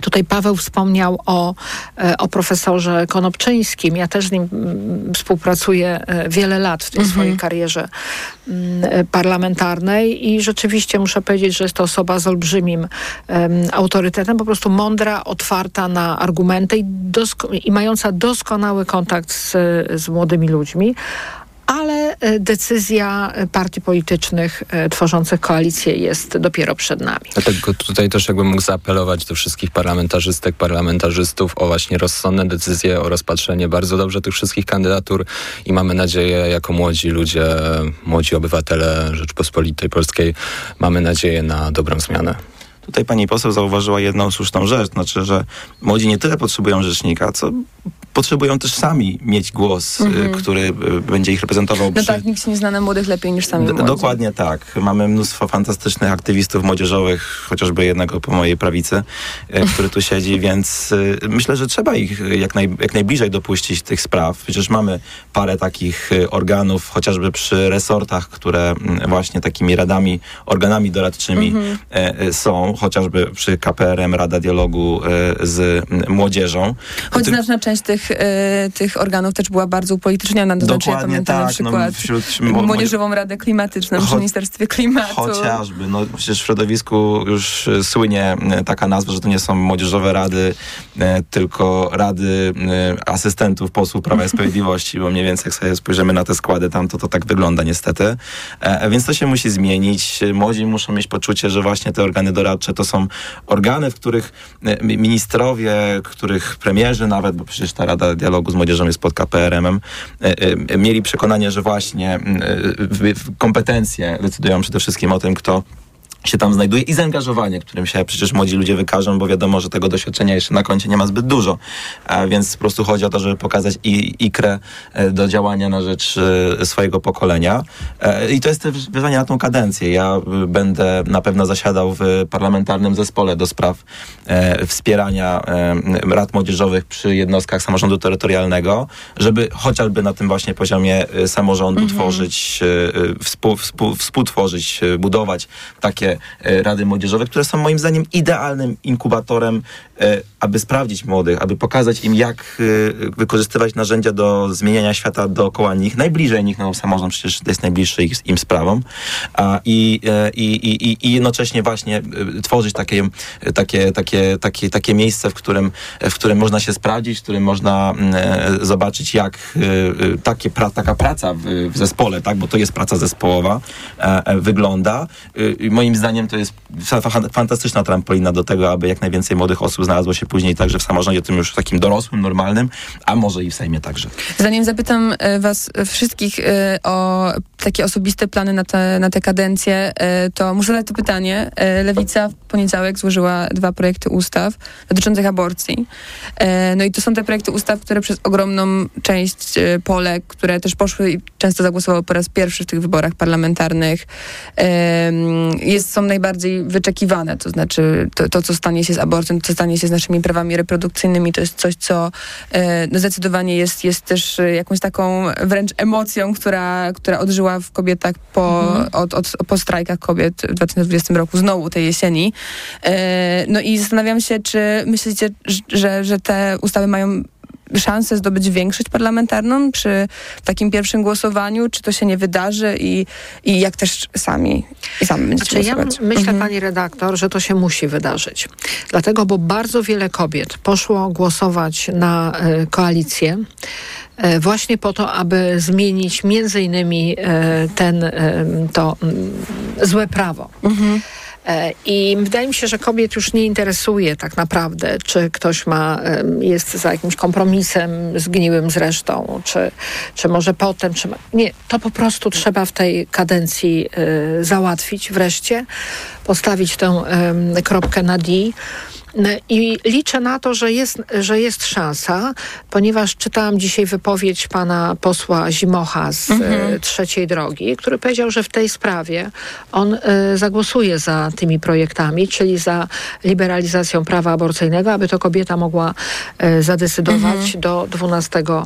Tutaj Paweł wspomniał o, e, o profesorze Konopczyńskim. Ja też z nim mm, współpracuję e, wiele lat w tej mhm. swojej karierze mm, e, parlamentarnej i rzeczywiście muszę powiedzieć, że jest to osoba z olbrzymim um, autorytetem, po prostu mądra, otwarta na argumenty i, i mająca doskonały kontakt z, z młodymi ludźmi ale e, decyzja partii politycznych e, tworzących koalicję jest dopiero przed nami. Dlatego tutaj też jakbym mógł zaapelować do wszystkich parlamentarzystek, parlamentarzystów o właśnie rozsądne decyzje, o rozpatrzenie bardzo dobrze tych wszystkich kandydatur i mamy nadzieję, jako młodzi ludzie, młodzi obywatele Rzeczpospolitej Polskiej, mamy nadzieję na dobrą zmianę. Tutaj pani poseł zauważyła jedną słuszną rzecz, znaczy, że młodzi nie tyle potrzebują rzecznika, co potrzebują też sami mieć głos, y, mhm. który y, będzie ich reprezentował. No przy... tak, nikt nie zna na młodych lepiej niż sami młodzi. Dokładnie tak. Mamy mnóstwo fantastycznych aktywistów młodzieżowych, chociażby jednego po mojej prawicy, y, który tu siedzi, więc myślę, że trzeba ich jak, naj, jak najbliżej dopuścić tych spraw. Przecież mamy parę takich organów, chociażby przy resortach, które mm, właśnie takimi radami, organami doradczymi mhm. są, chociażby przy KPRM Rada Dialogu z młodzieżą. Choć znaczna część tych tych, e, tych organów też była bardzo upolityczniona. To znaczy, ja Dokładnie pamiętam na tak, no, przykład wśród mo- Młodzieżową Radę Klimatyczną przy Cho- Ministerstwie Klimatu. Chociażby, no przecież w środowisku już e, słynie e, taka nazwa, że to nie są młodzieżowe rady, e, tylko rady e, asystentów posłów Prawa i Sprawiedliwości, bo mniej więcej jak sobie spojrzymy na te składy tam, to to tak wygląda niestety. E, Więc to się musi zmienić. Młodzi muszą mieć poczucie, że właśnie te organy doradcze to są organy, w których e, mi- ministrowie, których premierzy nawet, bo przecież ta Rada Dialogu z Młodzieżą jest pod KPRM-em, e, e, mieli przekonanie, że właśnie mm, kompetencje decydują przede wszystkim o tym, kto się tam znajduje i zaangażowanie, którym się przecież młodzi ludzie wykażą, bo wiadomo, że tego doświadczenia jeszcze na koncie nie ma zbyt dużo. A więc po prostu chodzi o to, żeby pokazać i, ikrę e, do działania na rzecz e, swojego pokolenia. E, I to jest też wyzwanie na tą kadencję. Ja e, będę na pewno zasiadał w parlamentarnym zespole do spraw e, wspierania e, rad młodzieżowych przy jednostkach samorządu terytorialnego, żeby chociażby na tym właśnie poziomie e, samorządu tworzyć, e, e, współ, współ, współtworzyć, e, budować takie e, rady młodzieżowe, które są moim zdaniem idealnym inkubatorem, e, aby sprawdzić młodych, aby pokazać im, jak e, wykorzystywać narzędzia do zmieniania świata dookoła nich, najbliżej nich, no samorząd przecież jest najbliższy ich, im sprawą, i, i, i, i- jednocześnie właśnie tworzyć takie, takie, takie, takie, takie miejsce, w którym, w którym można się sprawdzić, w którym można mm, zobaczyć, jak takie taka praca w, w zespole, tak, bo to jest praca zespołowa, wygląda. Moim zdaniem to jest fa- fa- fantastyczna trampolina do tego, aby jak najwięcej młodych osób znalazło się później także w samorządzie, tym już takim dorosłym, normalnym, a może i w Sejmie także. Zanim zapytam e, was wszystkich e, o takie osobiste plany na tę na tę kadencję, e, to muszę zadać to pytanie. E, Lewica w poniedziałek złożyła dwa projekty ustaw dotyczących aborcji. E, No i to są te projekty ustaw, które przez ogromną część Polek, które też poszły i często zagłosowały po raz pierwszy w tych wyborach parlamentarnych, jest, są najbardziej wyczekiwane. To znaczy to, to, co stanie się z aborcją, co stanie się z naszymi prawami reprodukcyjnymi, to jest coś, co no zdecydowanie jest, jest też jakąś taką wręcz emocją, która, która odżyła w kobietach po, Mhm. od, od, po strajkach kobiet w 2020 roku, znowu tej jesieni. E, no i zastanawiam się, czy myślicie, że, że te ustawy mają szansę zdobyć większość parlamentarną przy takim pierwszym głosowaniu, czy to się nie wydarzy i, i jak też sami i sami będziecie Znaczy, ja głosować. myślę, Mhm. pani redaktor, że to się musi wydarzyć. Dlatego, bo bardzo wiele kobiet poszło głosować na e, koalicję właśnie po to, aby zmienić między innymi e, ten, e, to mm, złe prawo. E, I wydaje mi się, że kobiet już nie interesuje tak naprawdę, czy ktoś ma, jest za jakimś kompromisem zgniłym zresztą, czy, czy może potem, czy ma... Nie, to po prostu trzeba w tej kadencji e, załatwić wreszcie, postawić tę em, kropkę na D. N- I liczę na to, że jest, że jest szansa, ponieważ czytałam dzisiaj wypowiedź pana posła Zimocha z Mhm. e, Trzeciej Drogi, który powiedział, że w tej sprawie on e, zagłosuje za tymi projektami, czyli za liberalizacją prawa aborcyjnego, aby to kobieta mogła e, zadecydować do 12 mm,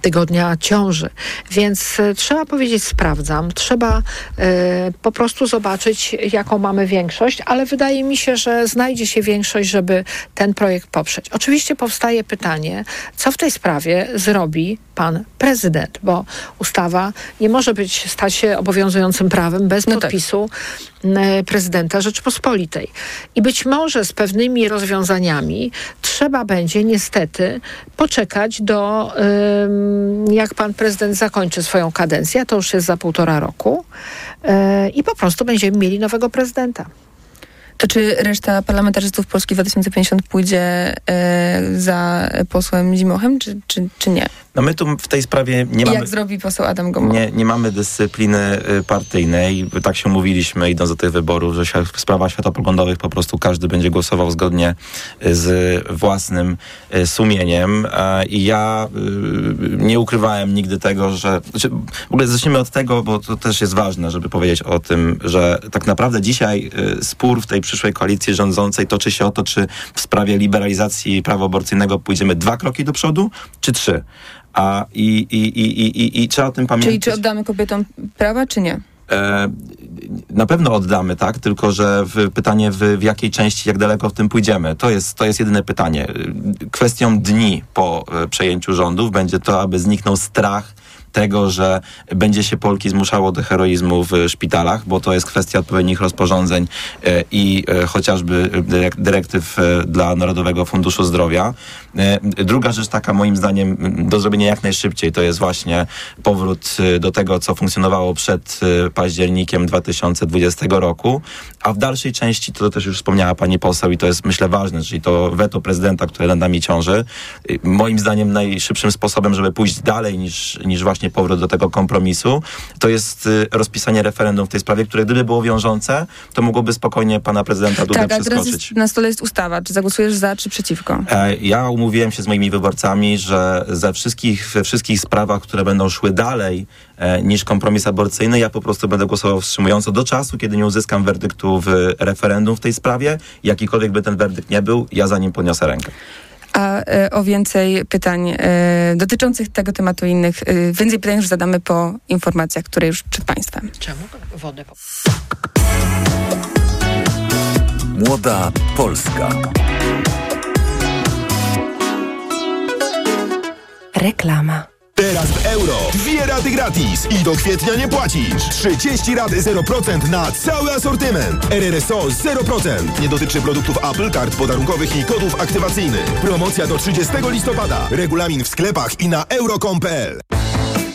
tygodnia ciąży. Więc e, trzeba powiedzieć, sprawdzam. Trzeba e, po prostu zobaczyć, jaką mamy większość, ale wydaje mi się, że znajdzie się większość, żeby ten projekt poprzeć. Oczywiście powstaje pytanie, co w tej sprawie zrobi pan prezydent, bo ustawa nie może być, stać się obowiązującym prawem bez podpisu e, prezydenta Rzeczypospolitej. I być może z pewnymi rozwiązaniami trzeba będzie niestety poczekać do, ym, jak pan prezydent zakończy swoją kadencję, to już jest za półtora roku, e, i po prostu będziemy mieli nowego prezydenta. To czy reszta parlamentarzystów Polski 2050 pójdzie e, za posłem Zimochem, czy, czy, czy nie? No my tu w tej sprawie nie mamy... jak zrobi poseł Adam Gomuł? Nie, nie mamy dyscypliny y, partyjnej. Tak się umówiliśmy, idąc do tych wyborów, że w sprawach światopoglądowych po prostu każdy będzie głosował zgodnie y, z własnym y, sumieniem. A- I ja nie ukrywałem nigdy tego, że... Znaczy, w ogóle zacznijmy od tego, bo to też jest ważne, żeby powiedzieć o tym, że tak naprawdę dzisiaj spór w tej przyszłej koalicji rządzącej toczy się o to, czy w sprawie liberalizacji prawa aborcyjnego pójdziemy dwa kroki do przodu, czy trzy. A i, i, i, i, i, trzeba o tym pamiętać. Czyli czy oddamy kobietom prawa, czy nie? E, na pewno oddamy, tak? Tylko, że w, pytanie w, w jakiej części, jak daleko w tym pójdziemy. To jest, to jest jedyne pytanie. Kwestią dni po e, przejęciu rządów będzie to, aby zniknął strach tego, że będzie się Polki zmuszało do heroizmu w szpitalach, bo to jest kwestia odpowiednich rozporządzeń e, i e, chociażby dyrek- dyrektyw e, dla Narodowego Funduszu Zdrowia. E, Druga rzecz taka moim zdaniem do zrobienia jak najszybciej to jest właśnie powrót e, do tego, co funkcjonowało przed e, październikiem 2020 roku, a w dalszej części, to też już wspomniała pani poseł i to jest myślę ważne, czyli to weto prezydenta, które nad nami ciąży, moim zdaniem najszybszym sposobem, żeby pójść dalej niż, niż właśnie powrót do tego kompromisu, to jest y, rozpisanie referendum w tej sprawie, które gdyby było wiążące, to mogłoby spokojnie pana prezydenta Dudę Tak, przeskoczyć. jest, na stole jest ustawa. Czy zagłosujesz za, czy przeciwko? E, Ja umówiłem się z moimi wyborcami, że ze wszystkich, we wszystkich sprawach, które będą szły dalej e, niż kompromis aborcyjny, ja po prostu będę głosował wstrzymująco do czasu, kiedy nie uzyskam werdyktu w referendum w tej sprawie. Jakikolwiek by ten werdykt nie był, ja za nim podniosę rękę. A e, o więcej pytań e, dotyczących tego tematu i innych, e, więcej pytań już zadamy po informacjach, które już przed Państwem. Czemu wodę? Młoda Polska. Reklama. Teraz w euro. Dwie raty gratis i do kwietnia nie płacisz. 30 rat 0% na cały asortyment. RRSO 0%. Nie dotyczy produktów Apple, kart podarunkowych i kodów aktywacyjnych. Promocja do 30 listopada. Regulamin w sklepach i na euro.com.pl.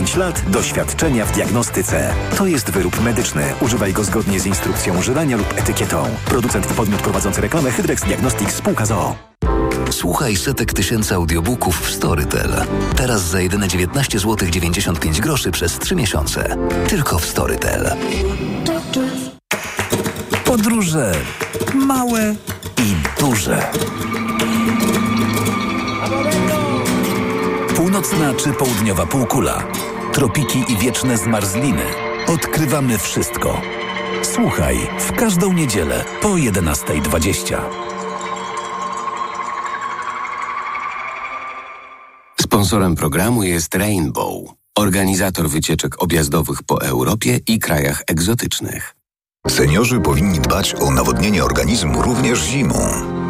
lat doświadczenia w diagnostyce. To jest wyrób medyczny. Używaj go zgodnie z instrukcją używania lub etykietą. Producent i podmiot prowadzący reklamę Hydrex Diagnostics Spółka ZOO. Słuchaj setek tysięcy audiobooków w Storytel. Teraz za jedyne 19 zł 95 groszy przez 3 miesiące. Tylko w Storytel. Podróże małe i duże. Północna czy południowa półkula. Tropiki i wieczne zmarzliny. Odkrywamy wszystko. Słuchaj w każdą niedzielę po 11.20. Sponsorem programu jest Rainbow, organizator wycieczek objazdowych po Europie i krajach egzotycznych. Seniorzy powinni dbać o nawodnienie organizmu również zimą.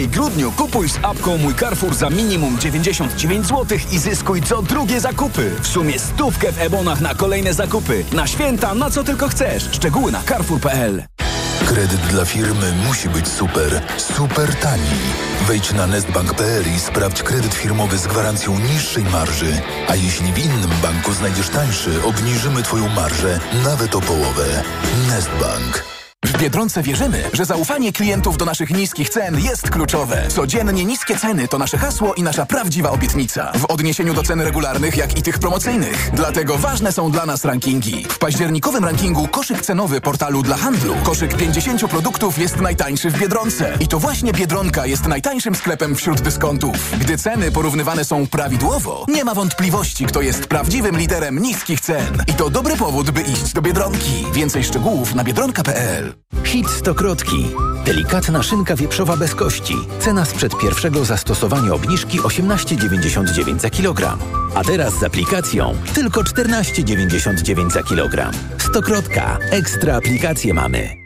i grudniu kupuj z apką Mój Carrefour za minimum 99 zł i zyskuj co drugie zakupy. W sumie stówkę w ebonach na kolejne zakupy. Na święta, na co tylko chcesz. Szczegóły na carrefour.pl Kredyt dla firmy musi być super, super tani. Wejdź na nestbank.pl i sprawdź kredyt firmowy z gwarancją niższej marży. A jeśli w innym banku znajdziesz tańszy, obniżymy Twoją marżę nawet o połowę. Nestbank. W Biedronce wierzymy, że zaufanie klientów do naszych niskich cen jest kluczowe. Codziennie niskie ceny to nasze hasło i nasza prawdziwa obietnica. W odniesieniu do cen regularnych, jak i tych promocyjnych. Dlatego ważne są dla nas rankingi. W październikowym rankingu koszyk cenowy portalu dla handlu. Koszyk 50 produktów jest najtańszy w Biedronce. I to właśnie Biedronka jest najtańszym sklepem wśród dyskontów. Gdy ceny porównywane są prawidłowo, nie ma wątpliwości, kto jest prawdziwym liderem niskich cen. I to dobry powód, by iść do Biedronki. Więcej szczegółów na biedronka.pl. Hit stokrotki. Delikatna szynka wieprzowa bez kości. Cena sprzed pierwszego zastosowania obniżki 18,99 za kilogram. A teraz z aplikacją tylko 14,99 za kilogram. Stokrotka. Ekstra aplikacje mamy.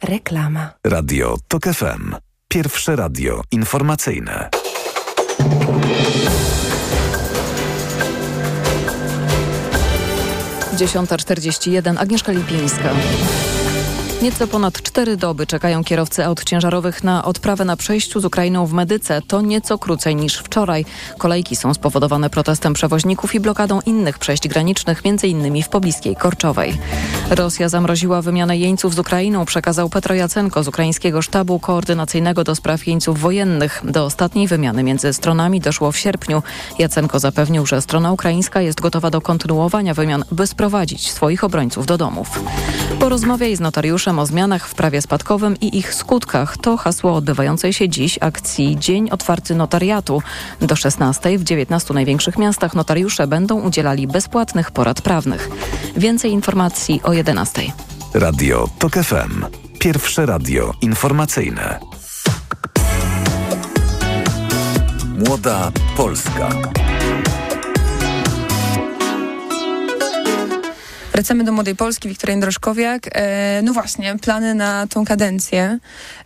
Reklama. Radio TOK FM. Pierwsze radio informacyjne. Dziesiąta czterdzieści jeden. Agnieszka Lipińska. Nieco ponad cztery doby czekają kierowcy aut ciężarowych na odprawę na przejściu z Ukrainą w Medyce. To nieco krócej niż wczoraj. Kolejki są spowodowane protestem przewoźników i blokadą innych przejść granicznych, m.in. w pobliskiej Korczowej. Rosja zamroziła wymianę jeńców z Ukrainą, przekazał Petro Jacenko z ukraińskiego sztabu koordynacyjnego do spraw jeńców wojennych. Do ostatniej wymiany między stronami doszło w sierpniu. Jacenko zapewnił, że strona ukraińska jest gotowa do kontynuowania wymian, by sprowadzić swoich obrońców do domów. Porozmawiaj z notariuszem o zmianach w prawie spadkowym i ich skutkach. To hasło odbywającej się dziś akcji Dzień Otwarty Notariatu. Do 16 w 19 największych miastach notariusze będą udzielali bezpłatnych porad prawnych. Więcej informacji o 11. Radio TOK FM. Pierwsze radio informacyjne. Młoda Polska. Wracamy do Młodej Polski, Wiktoria Jędroszkowiak. E, no właśnie, plany na tą kadencję,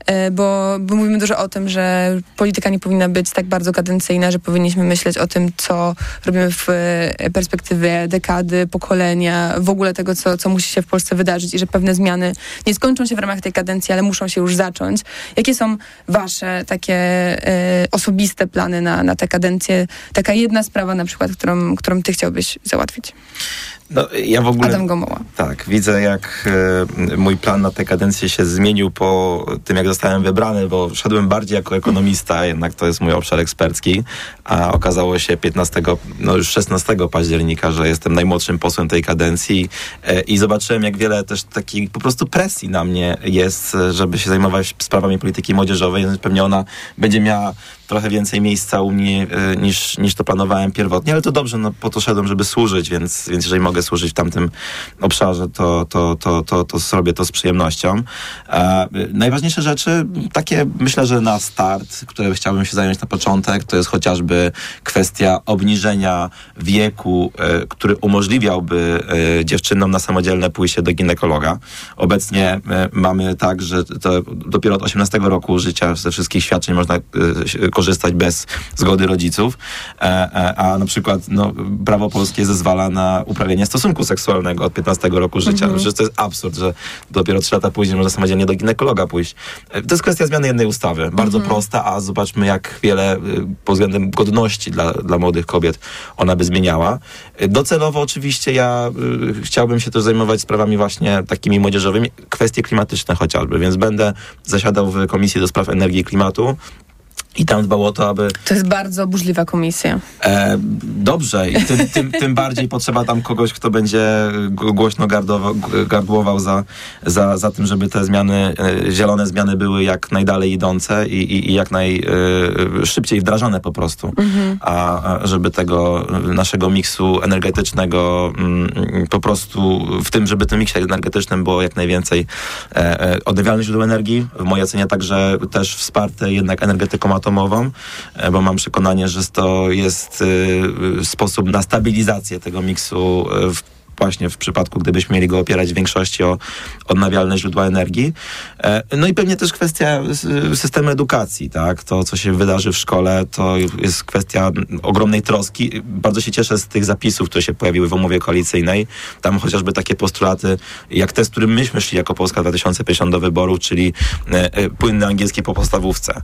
e, bo, bo mówimy dużo o tym, że polityka nie powinna być tak bardzo kadencyjna, że powinniśmy myśleć o tym, co robimy w e, perspektywie dekady, pokolenia, w ogóle tego, co, co musi się w Polsce wydarzyć i że pewne zmiany nie skończą się w ramach tej kadencji, ale muszą się już zacząć. Jakie są wasze takie e, osobiste plany na, na tę kadencję? Taka jedna sprawa na przykład, którą, którą ty chciałbyś załatwić. No, ja w ogóle, Adam Gomoła. Tak, widzę jak e, mój plan na tę kadencję się zmienił po tym, jak zostałem wybrany, bo szedłem bardziej jako ekonomista, jednak to jest mój obszar ekspercki, a okazało się 15, no już 16 października, że jestem najmłodszym posłem tej kadencji e, i zobaczyłem, jak wiele też takiej po prostu presji na mnie jest, żeby się zajmować sprawami polityki młodzieżowej, więc pewnie ona będzie miała trochę więcej miejsca u mnie e, niż, niż to planowałem pierwotnie, ale to dobrze, no po to szedłem, żeby służyć, więc, więc jeżeli mogę służyć w tamtym obszarze, to, to, to, to, to zrobię to z przyjemnością. E, najważniejsze rzeczy, takie myślę, że na start, które chciałbym się zająć na początek, to jest chociażby kwestia obniżenia wieku, e, który umożliwiałby e, dziewczynom na samodzielne pójście do ginekologa. Obecnie e, mamy tak, że to dopiero od 18 roku życia ze wszystkich świadczeń można e, korzystać bez zgody rodziców, e, e, a na przykład no, prawo polskie zezwala na uprawianie stosunku seksualnego od 15 roku życia. Mhm. Przecież to jest absurd, że dopiero 3 lata później można samodzielnie do ginekologa pójść. E, To jest kwestia zmiany jednej ustawy. Bardzo prosta, a zobaczmy jak wiele y, pod względem godności dla, dla młodych kobiet ona by zmieniała. Docelowo oczywiście ja y, chciałbym się też zajmować sprawami właśnie takimi młodzieżowymi, kwestie klimatyczne chociażby, więc będę zasiadał w Komisji do Spraw Energii i Klimatu i tam dbał o to, aby To jest bardzo burzliwa komisja. E, dobrze i tym, tym, tym bardziej potrzeba tam kogoś, kto będzie głośno gardłował za, za, za tym, żeby te zmiany, e, zielone zmiany były jak najdalej idące i, i, i jak najszybciej wdrażane po prostu. A, a żeby tego e, naszego miksu energetycznego mm, po prostu w tym, żeby tym miksie energetycznym było jak najwięcej e, e, odnawialnych źródeł energii. W mojej ocenie także też wsparte jednak energetyką atomową, e, bo mam przekonanie, że to jest e, sposób na stabilizację tego miksu e, w właśnie w przypadku, gdybyśmy mieli go opierać w większości o odnawialne źródła energii. E, No i pewnie też kwestia systemu edukacji, tak? To, co się wydarzy w szkole, to jest kwestia ogromnej troski. Bardzo się cieszę z tych zapisów, które się pojawiły w umowie koalicyjnej. Tam chociażby takie postulaty, jak te, z którym myśmy szli jako Polska 2050 do wyborów, czyli e, e, płynne angielskie po podstawówce,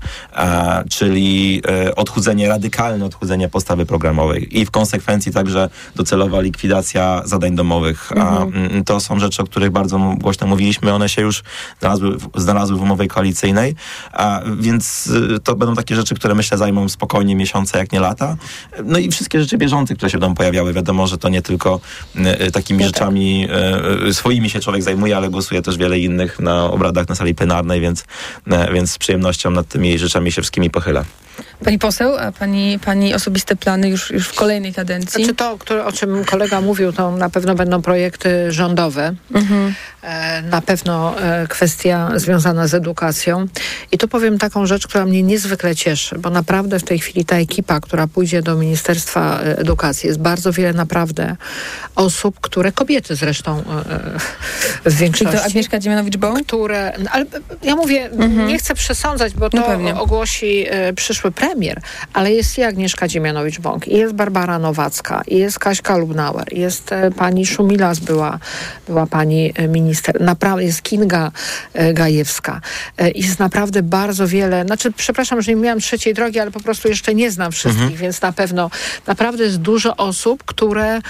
czyli odchudzenie, radykalne odchudzenie podstawy programowej i w konsekwencji także docelowa likwidacja zadań domowych domowych, a mm, to są rzeczy, o których bardzo głośno mówiliśmy, one się już znalazły, w- znalazły w umowie koalicyjnej, a więc y, to będą takie rzeczy, które myślę zajmą spokojnie miesiące, jak nie lata. No i wszystkie rzeczy bieżące, które się będą pojawiały. Wiadomo, że to nie tylko y, y, takimi rzeczami y, y, swoimi się człowiek zajmuje, ale głosuje też wiele innych na obradach na sali plenarnej, więc, więc z przyjemnością nad tymi rzeczami się wszystkimi pochyla. Pani poseł, a pani, pani osobiste plany już, już w kolejnej kadencji? Znaczy to, które, o czym kolega mówił, to na pewno będą projekty rządowe. E, Na pewno e, kwestia związana z edukacją. I tu powiem taką rzecz, która mnie niezwykle cieszy, bo naprawdę w tej chwili ta ekipa, która pójdzie do Ministerstwa e, Edukacji, jest bardzo wiele naprawdę osób, które, kobiety zresztą w większości. to Agnieszka Dziemianowicz-Bąk? Które, ale ja mówię, nie chcę przesądzać, bo to No ogłosi przyszły premier, ale jest i Agnieszka Dziemianowicz-Bąk, i jest Barbara Nowacka, i jest Kaśka Lubnauer, jest e, pani Szumilas, była, była pani e, minister, naprawdę jest Kinga e, Gajewska. Jest naprawdę bardzo wiele, znaczy przepraszam, że nie miałam trzeciej drogi, ale po prostu jeszcze nie znam wszystkich, Mhm. więc na pewno naprawdę jest dużo osób, które,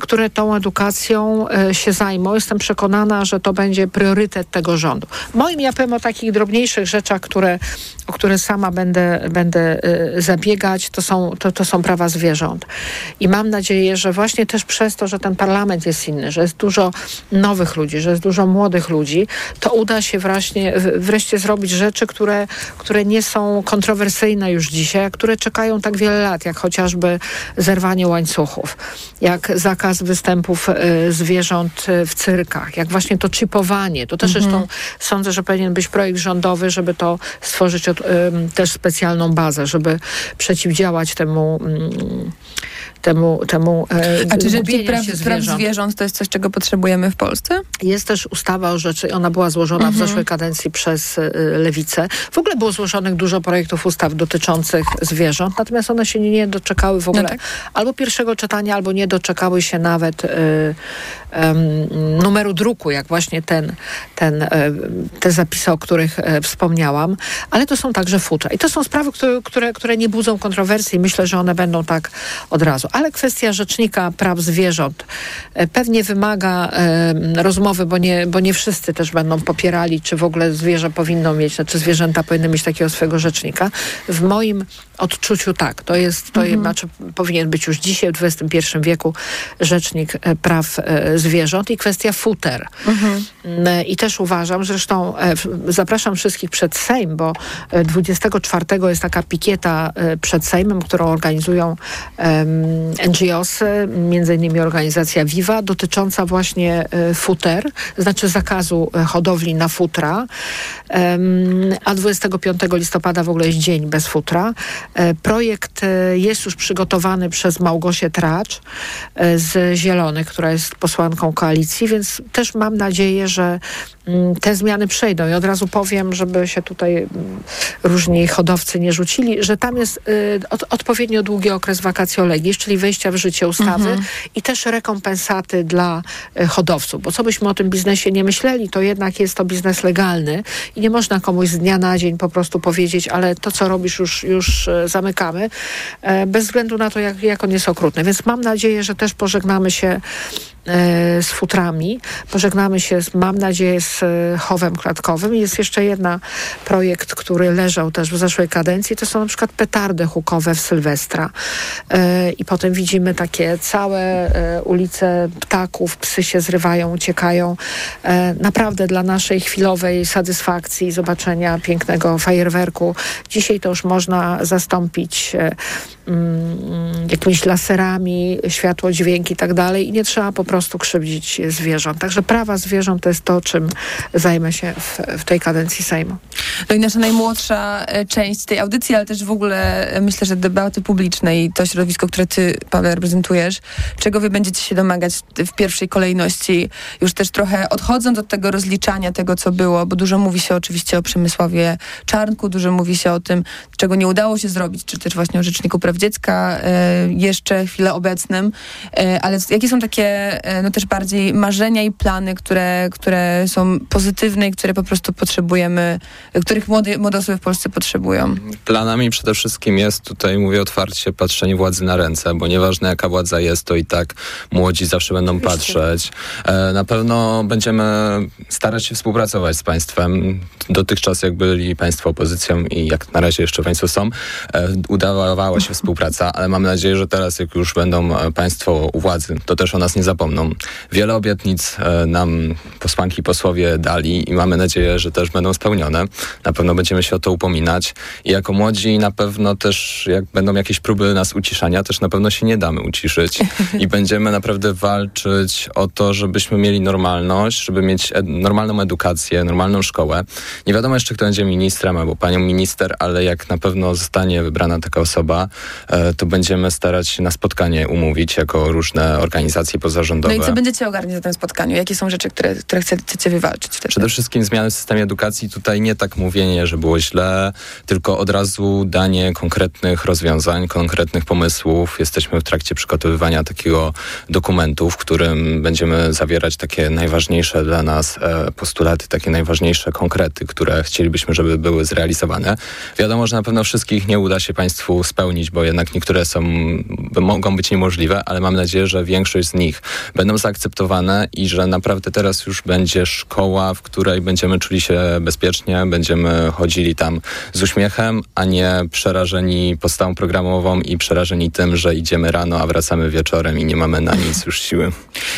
które tą edukacją się zajmą. Jestem przekonana, że to będzie priorytet tego rządu. Moim ja powiem o takich drobniejszych rzeczach, które, o które sama będę, będę zabiegać, to są, to, to są prawa zwierząt. I mam nadzieję, że właśnie też przez to, że ten parlament jest inny, że jest dużo nowych ludzi, że jest dużo młodych ludzi, to uda się właśnie, wreszcie zrobić rzeczy, które, które nie są kontrowersyjne już dzisiaj, a które czekają tak wiele lat, jak chociażby zerwanie łańcuchów, jak zakaz występów e, zwierząt e, w cyrkach, jak właśnie to chipowanie. To też zresztą sądzę, że powinien być projekt rządowy, żeby to stworzyć od, też specjalną bazę, żeby przeciwdziałać temu, mm, temu, temu e, A czy rzecznik praw, praw zwierząt. to jest coś, czego potrzebujemy w Polsce? Jest też ustawa o rzeczy, ona była złożona w Mhm. zeszłej kadencji przez y, Lewicę. W ogóle było złożonych dużo projektów ustaw dotyczących zwierząt, natomiast one się nie, doczekały w ogóle No tak. albo pierwszego czytania, albo nie doczekały się nawet y, em, numeru druku, jak właśnie ten, ten, e, te zapisy, o których e, wspomniałam, ale to są także futra. I to są sprawy, które, które, które nie budzą kontrowersji. Myślę, że one będą tak od razu. Ale kwestia Rzecznika Praw Zwierząt e, pewnie wymaga e, rozmowy, bo nie, bo nie wszyscy też będą popierali, czy w ogóle zwierzę powinno mieć, znaczy zwierzęta powinny mieć takiego swojego rzecznika. W moim odczuciu tak. To jest, to jest, znaczy powinien być już dzisiaj, w XXI wieku, Rzecznik e, Praw e, Zwierząt i kwestia futer. Mm, I też uważam, zresztą zapraszam wszystkich przed Sejm, bo e, 24 jest taka pikieta e, przed Sejmem, którą organizują NGOs, między innymi organizacja Viva, dotycząca właśnie e, futer, znaczy zakazu e, hodowli na futra. A 25 listopada w ogóle jest dzień bez futra. Projekt jest już przygotowany przez Małgosię Tracz z Zielonych, która jest posłanką koalicji, więc też mam nadzieję, że te zmiany przejdą. I od razu powiem, żeby się tutaj mm, różni hodowcy nie rzucili, że tam jest y, od, odpowiednio długi okres vacatio legis, czyli wejścia w życie ustawy Mhm. i też rekompensaty dla y, hodowców. Bo co byśmy o tym biznesie nie myśleli, to jednak jest to biznes legalny i nie można komuś z dnia na dzień po prostu powiedzieć, ale to, co robisz, już, już e, zamykamy, e, bez względu na to, jak, jak on jest okrutny. Więc mam nadzieję, że też pożegnamy się z futrami, pożegnamy się, mam nadzieję, z e, chowem klatkowym. Jest jeszcze jedna projekt, który leżał też w zeszłej kadencji, to są na przykład petardy hukowe w Sylwestra. E, I potem widzimy takie całe e, ulice ptaków, psy się zrywają, uciekają. E, naprawdę dla naszej chwilowej satysfakcji, zobaczenia pięknego fajerwerku. Dzisiaj to już można zastąpić e, mm, jakimiś laserami, światło, dźwięk i tak dalej i nie trzeba po prostu krzywdzić zwierząt. Także prawa zwierząt to jest to, czym zajmę się w, w tej kadencji Sejmu. No i nasza najmłodsza e, część tej audycji, ale też w ogóle e, myślę, że debaty publicznej, to środowisko, które ty, Paweł, reprezentujesz, czego wy będziecie się domagać w pierwszej kolejności, już też trochę odchodząc od tego rozliczania tego, co było, bo dużo mówi się oczywiście o Przemysławie Czarnku, dużo mówi się o tym, czego nie udało się zrobić, czy też właśnie o Rzeczniku Praw Dziecka e, jeszcze chwilę obecnym, ale jakie są takie no też bardziej marzenia i plany, które, które są pozytywne i które po prostu potrzebujemy, których młode, młode osoby w Polsce potrzebują. Planami przede wszystkim jest, tutaj mówię otwarcie, patrzenie władzy na ręce, bo nieważne jaka władza jest, to i tak młodzi zawsze będą patrzeć. E, na pewno będziemy starać się współpracować z państwem. Dotychczas jak byli państwo opozycją i jak na razie jeszcze państwo są, e, udawała się współpraca, ale mam nadzieję, że teraz jak już będą e, państwo u władzy, to też o nas nie zapomną. Wiele obietnic nam posłanki posłowie dali i mamy nadzieję, że też będą spełnione. Na pewno będziemy się o to upominać i jako młodzi na pewno też jak będą jakieś próby nas uciszania, też na pewno się nie damy uciszyć i będziemy naprawdę walczyć o to, żebyśmy mieli normalność, żeby mieć ed normalną edukację, normalną szkołę. Nie wiadomo jeszcze, kto będzie ministrem albo panią minister, ale jak na pewno zostanie wybrana taka osoba, e, to będziemy starać się na spotkanie umówić jako różne organizacje pozarządowe. No i co będziecie ogarniać na tym spotkaniu? Jakie są rzeczy, które, które chcecie wywalczyć wtedy? Przede wszystkim zmiany w systemie edukacji. Tutaj nie tak mówienie, że było źle, tylko od razu danie konkretnych rozwiązań, konkretnych pomysłów. Jesteśmy w trakcie przygotowywania takiego dokumentu, w którym będziemy zawierać takie najważniejsze dla nas e, postulaty, takie najważniejsze konkrety, które chcielibyśmy, żeby były zrealizowane. Wiadomo, że na pewno wszystkich nie uda się Państwu spełnić, bo jednak niektóre są, mogą być niemożliwe, ale mam nadzieję, że większość z nich będą zaakceptowane i że naprawdę teraz już będzie szkoła, w której będziemy czuli się bezpiecznie, będziemy chodzili tam z uśmiechem, a nie przerażeni podstawą programową i przerażeni tym, że idziemy rano, a wracamy wieczorem i nie mamy na nic już siły.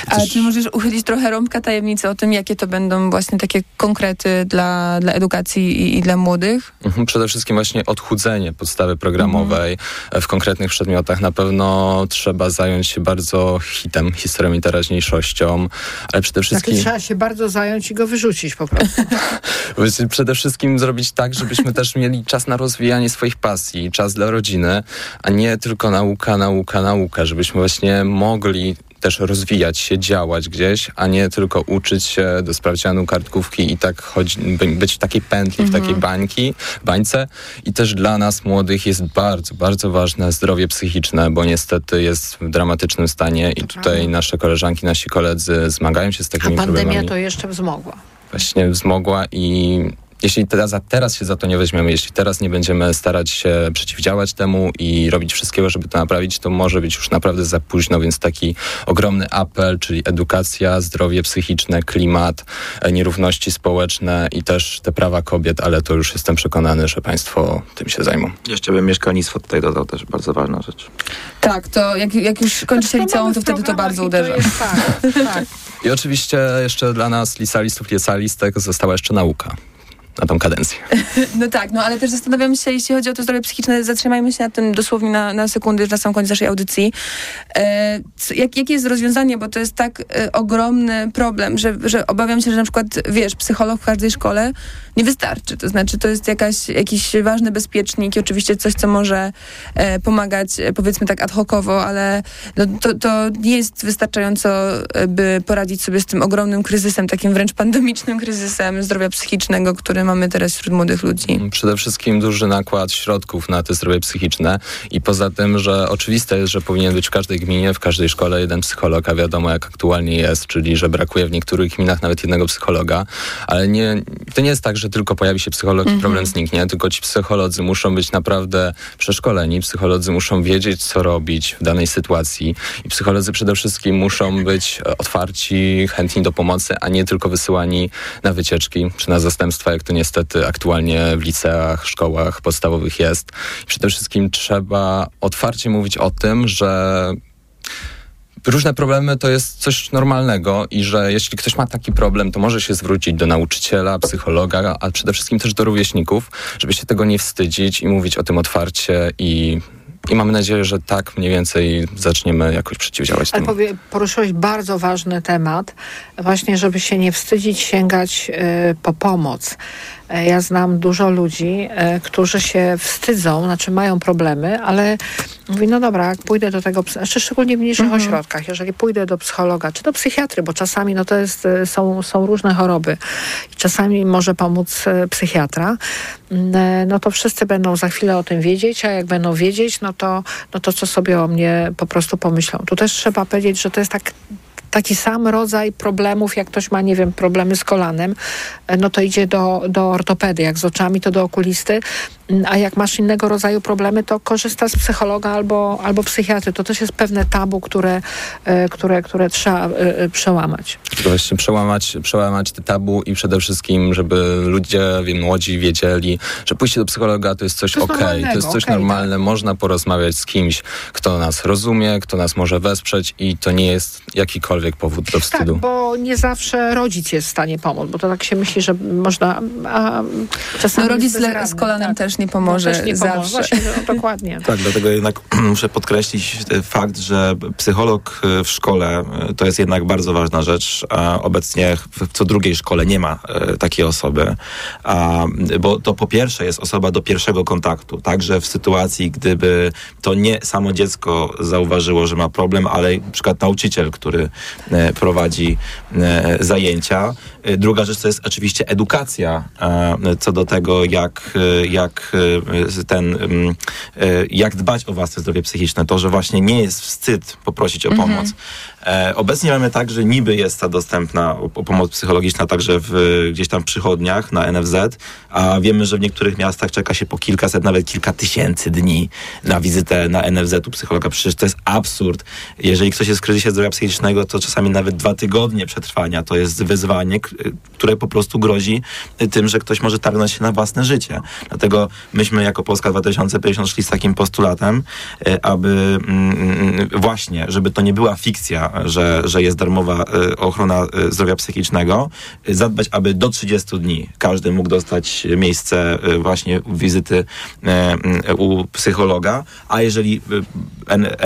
Ale czy możesz uchylić trochę rąbka tajemnicy o tym, jakie to będą właśnie takie konkrety dla, dla edukacji i, i dla młodych? Mhm, przede wszystkim właśnie odchudzenie podstawy programowej mhm. w konkretnych przedmiotach. Na pewno trzeba zająć się bardzo hitem, historią i teraźniejszością, ale przede wszystkim... Taki trzeba się bardzo zająć i go wyrzucić po prostu. przede wszystkim zrobić tak, żebyśmy też mieli czas na rozwijanie swoich pasji, czas dla rodziny, a nie tylko nauka, nauka, nauka, żebyśmy właśnie mogli też rozwijać się, działać gdzieś, a nie tylko uczyć się do sprawdzianu kartkówki i tak chodzi, być w takiej pętli, mhm. w takiej mhm. bańki, bańce. I też dla nas młodych jest bardzo, bardzo ważne zdrowie psychiczne, bo niestety jest w dramatycznym stanie i tutaj nasze koleżanki, nasi koledzy zmagają się z takimi problemami. A pandemia problemami. to jeszcze wzmogła. Właśnie wzmogła i jeśli teraz, teraz się za to nie weźmiemy, jeśli teraz nie będziemy starać się przeciwdziałać temu i robić wszystkiego, żeby to naprawić, to może być już naprawdę za późno, więc taki ogromny apel, czyli edukacja, zdrowie psychiczne, klimat, e, nierówności społeczne i też te prawa kobiet, ale to już jestem przekonany, że państwo tym się zajmą. Jeszcze bym mieszkalnictwo tutaj dodał, też bardzo ważna rzecz. Tak, to jak, jak już kończy się liceum, to wtedy to bardzo uderza. Tak, tak. I oczywiście jeszcze dla nas licealistów, licealistek została jeszcze nauka na tą kadencję. No tak, no ale też zastanawiam się, jeśli chodzi o to zdrowie psychiczne, zatrzymajmy się na tym dosłownie na, na sekundę, na sam koniec naszej audycji. E, co, jak, jakie jest rozwiązanie, bo to jest tak e, ogromny problem, że, że obawiam się, że na przykład, wiesz, psycholog w każdej szkole nie wystarczy. To znaczy, to jest jakaś, jakiś ważny bezpiecznik i oczywiście coś, co może e, pomagać, e, powiedzmy tak ad hocowo, ale no, to, to nie jest wystarczająco, e, by poradzić sobie z tym ogromnym kryzysem, takim wręcz pandemicznym kryzysem zdrowia psychicznego, który mamy teraz wśród młodych ludzi? Przede wszystkim duży nakład środków na te zdrowie psychiczne i poza tym, że oczywiste jest, że powinien być w każdej gminie, w każdej szkole jeden psycholog, a wiadomo jak aktualnie jest, czyli że brakuje w niektórych gminach nawet jednego psychologa, ale nie, to nie jest tak, że tylko pojawi się psycholog i problem mhm. zniknie, tylko ci psycholodzy muszą być naprawdę przeszkoleni, psycholodzy muszą wiedzieć, co robić w danej sytuacji i psycholodzy przede wszystkim muszą być otwarci, chętni do pomocy, a nie tylko wysyłani na wycieczki czy na zastępstwa, jak to niestety aktualnie w liceach, szkołach podstawowych jest. I przede wszystkim trzeba otwarcie mówić o tym, że różne problemy to jest coś normalnego i że jeśli ktoś ma taki problem, to może się zwrócić do nauczyciela, psychologa, a przede wszystkim też do rówieśników, żeby się tego nie wstydzić i mówić o tym otwarcie i i mamy nadzieję, że tak mniej więcej zaczniemy jakoś przeciwdziałać Ale temu. poruszyłeś bardzo ważny temat, właśnie żeby się nie wstydzić sięgać y, po pomoc. E, ja znam dużo ludzi, e, którzy się wstydzą, znaczy mają problemy, ale mówi, no dobra, jak pójdę do tego, znaczy szczególnie w mniejszych mhm. ośrodkach, jeżeli pójdę do psychologa, czy do psychiatry, bo czasami no to jest, e, są, są różne choroby i czasami może pomóc psychiatra, mm, no to wszyscy będą za chwilę o tym wiedzieć, a jak będą wiedzieć, no to, no to co sobie o mnie po prostu pomyślą. Tu też trzeba powiedzieć, że to jest tak taki sam rodzaj problemów, jak ktoś ma, nie wiem, problemy z kolanem, e, no to idzie do, do ortopedy, jak z oczami, to do okulisty, a jak masz innego rodzaju problemy, to korzysta z psychologa albo, albo psychiatry. To też jest pewne tabu, które, e, które, które trzeba e, e, przełamać. Właśnie przełamać, przełamać te tabu i przede wszystkim, żeby ludzie wiem, młodzi wiedzieli, że pójście do psychologa to jest coś To jest okej, to normalnego, jest coś okej, tak. normalne, można porozmawiać z kimś, kto nas rozumie, kto nas może wesprzeć i to nie jest jakikolwiek powód do Tak, wstydu. bo nie zawsze rodzic jest w stanie pomóc, bo to tak się myśli, że można, a czasami No, rodzic z kolanem tak. też nie pomoże No, też nie zawsze. właśnie, no, dokładnie. Tak, dlatego jednak muszę podkreślić fakt, że psycholog e, w szkole e, to jest jednak bardzo ważna rzecz, a obecnie w co drugiej szkole nie ma e, takiej osoby, a, bo to po pierwsze jest osoba do pierwszego kontaktu, także w sytuacji, gdyby to nie samo dziecko zauważyło, że ma problem, ale na przykład nauczyciel, który prowadzi zajęcia. Druga rzecz to jest oczywiście edukacja co do tego, jak, e, jak e, ten, mm, e, jak dbać o własne zdrowie psychiczne. To, że właśnie nie jest wstyd poprosić o Mhm. pomoc. E, Obecnie mamy tak, że niby jest ta dostępna pomoc psychologiczna także w, gdzieś tam w przychodniach na NFZ, a wiemy, że w niektórych miastach czeka się po kilkaset, nawet kilka tysięcy dni na wizytę na NFZ u psychologa. Przecież to jest absurd. Jeżeli ktoś jest w kryzysie zdrowia psychicznego, to czasami nawet dwa tygodnie przetrwania to jest wyzwanie, które po prostu grozi tym, że ktoś może targnąć się na własne życie. Dlatego myśmy jako Polska 2050 szli z takim postulatem, e, aby mm, właśnie, żeby to nie była fikcja, że, że jest darmowa e, ochrona e, zdrowia psychicznego, zadbać, aby do 30 dni każdy mógł dostać miejsce e, właśnie wizyty u psychologa, a jeżeli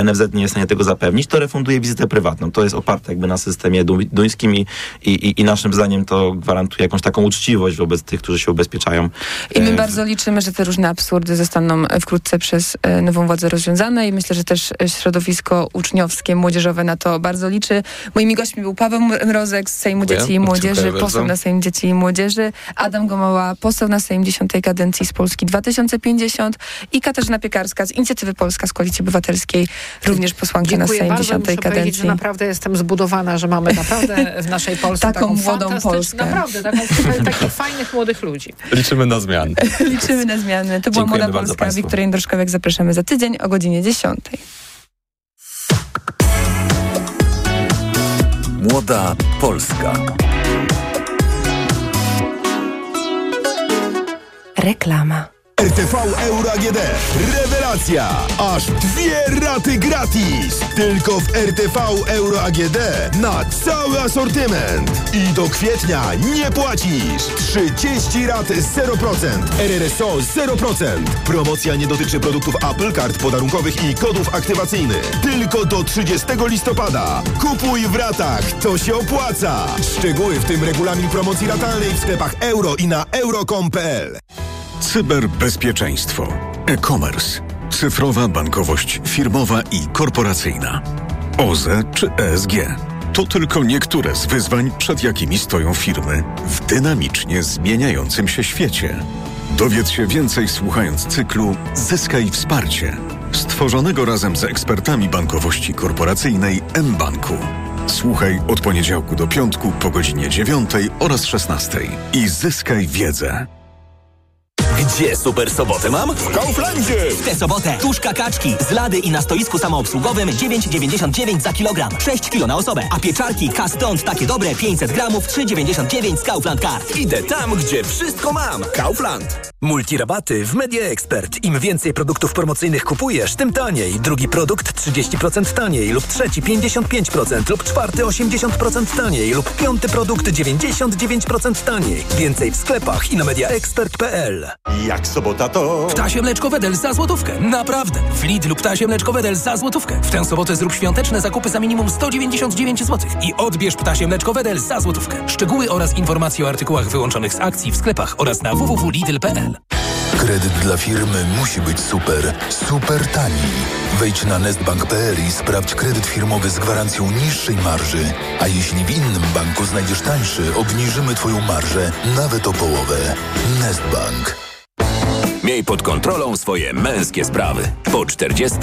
NFZ nie jest w stanie tego zapewnić, to refunduje wizytę prywatną. To jest oparte jakby na systemie du- duńskim i, i, i naszym zdaniem to gwarantuje jakąś taką uczciwość wobec tych, którzy się ubezpieczają. I my bardzo liczymy, że te różne absurdy zostaną wkrótce przez nową władzę rozwiązane i myślę, że też środowisko uczniowskie, młodzieżowe na to bardzo liczy. Moimi gośćmi był Paweł Mrozek z Sejmu Dziękuję. Dzieci i Młodzieży, Dziękuję bardzo. poseł na Sejm Dzieci i Młodzieży, Adam Gomoła, poseł na Sejm 10 kadencji z Polski 2050 i Katarzyna Piekarska z Inicjatywy Polska z Koalicji Obywatelskiej, również posłanka na Dziękuję Sejm bardzo. 10 Muszę powiedzieć, kadencji. że naprawdę jestem zbudowana, że mamy naprawdę w naszej Polsce Taką taką, młodą Polskę. Naprawdę, taką, takich fajnych młodych ludzi. Liczymy na zmiany. Liczymy na zmiany. To była Dziękujemy Młoda bardzo Polska. państwu. Wiktoria Jędroszkowiak. Zapraszamy za tydzień o godzinie 10. Młoda Polska. Reklama. RTV Euro AGD. Rewelacja! Aż dwie raty gratis! Tylko w RTV Euro AGD na cały asortyment. I do kwietnia nie płacisz. 30 rat 0%. RRSO 0%. Promocja nie dotyczy produktów Apple, kart podarunkowych i kodów aktywacyjnych. Tylko do 30 listopada. Kupuj w ratach, to się opłaca. Szczegóły w tym regulamin promocji ratalnej w sklepach euro i na euro.com.pl. Cyberbezpieczeństwo, e-commerce, cyfrowa bankowość firmowa i korporacyjna, OZE czy ESG. To tylko niektóre z wyzwań, przed jakimi stoją firmy w dynamicznie zmieniającym się świecie. Dowiedz się więcej słuchając cyklu Zyskaj wsparcie, stworzonego razem z ekspertami bankowości korporacyjnej mBanku. Słuchaj od poniedziałku do piątku po godzinie 9 oraz 16 i zyskaj wiedzę. Gdzie super sobotę mam? W Kauflandzie! W tę sobotę tuszka kaczki z lady i na stoisku samoobsługowym 9,99 za kilogram. 6 kilo na osobę. A pieczarki K-Stąd takie dobre 500 gramów 3,99 z Kaufland Card. Idę tam, gdzie wszystko mam. Kaufland. Multirabaty w Media Expert. Im więcej produktów promocyjnych kupujesz, tym taniej. Drugi produkt 30% taniej lub trzeci 55% lub czwarty 80% taniej lub piąty produkt 99% taniej. Więcej w sklepach i na mediaexpert.pl. Jak sobota to... Ptasie mleczko Wedel za złotówkę. Naprawdę. W Lidlu ptasie mleczko Wedel za złotówkę. W tę sobotę zrób świąteczne zakupy za minimum 199 zł. I odbierz ptasie mleczko Wedel za złotówkę. Szczegóły oraz informacje o artykułach wyłączonych z akcji w sklepach oraz na www.lidl.pl. Kredyt dla firmy musi być super, super tani. Wejdź na nestbank.pl i sprawdź kredyt firmowy z gwarancją niższej marży. A jeśli w innym banku znajdziesz tańszy, obniżymy Twoją marżę nawet o połowę. Nestbank. Miej pod kontrolą swoje męskie sprawy. Po 40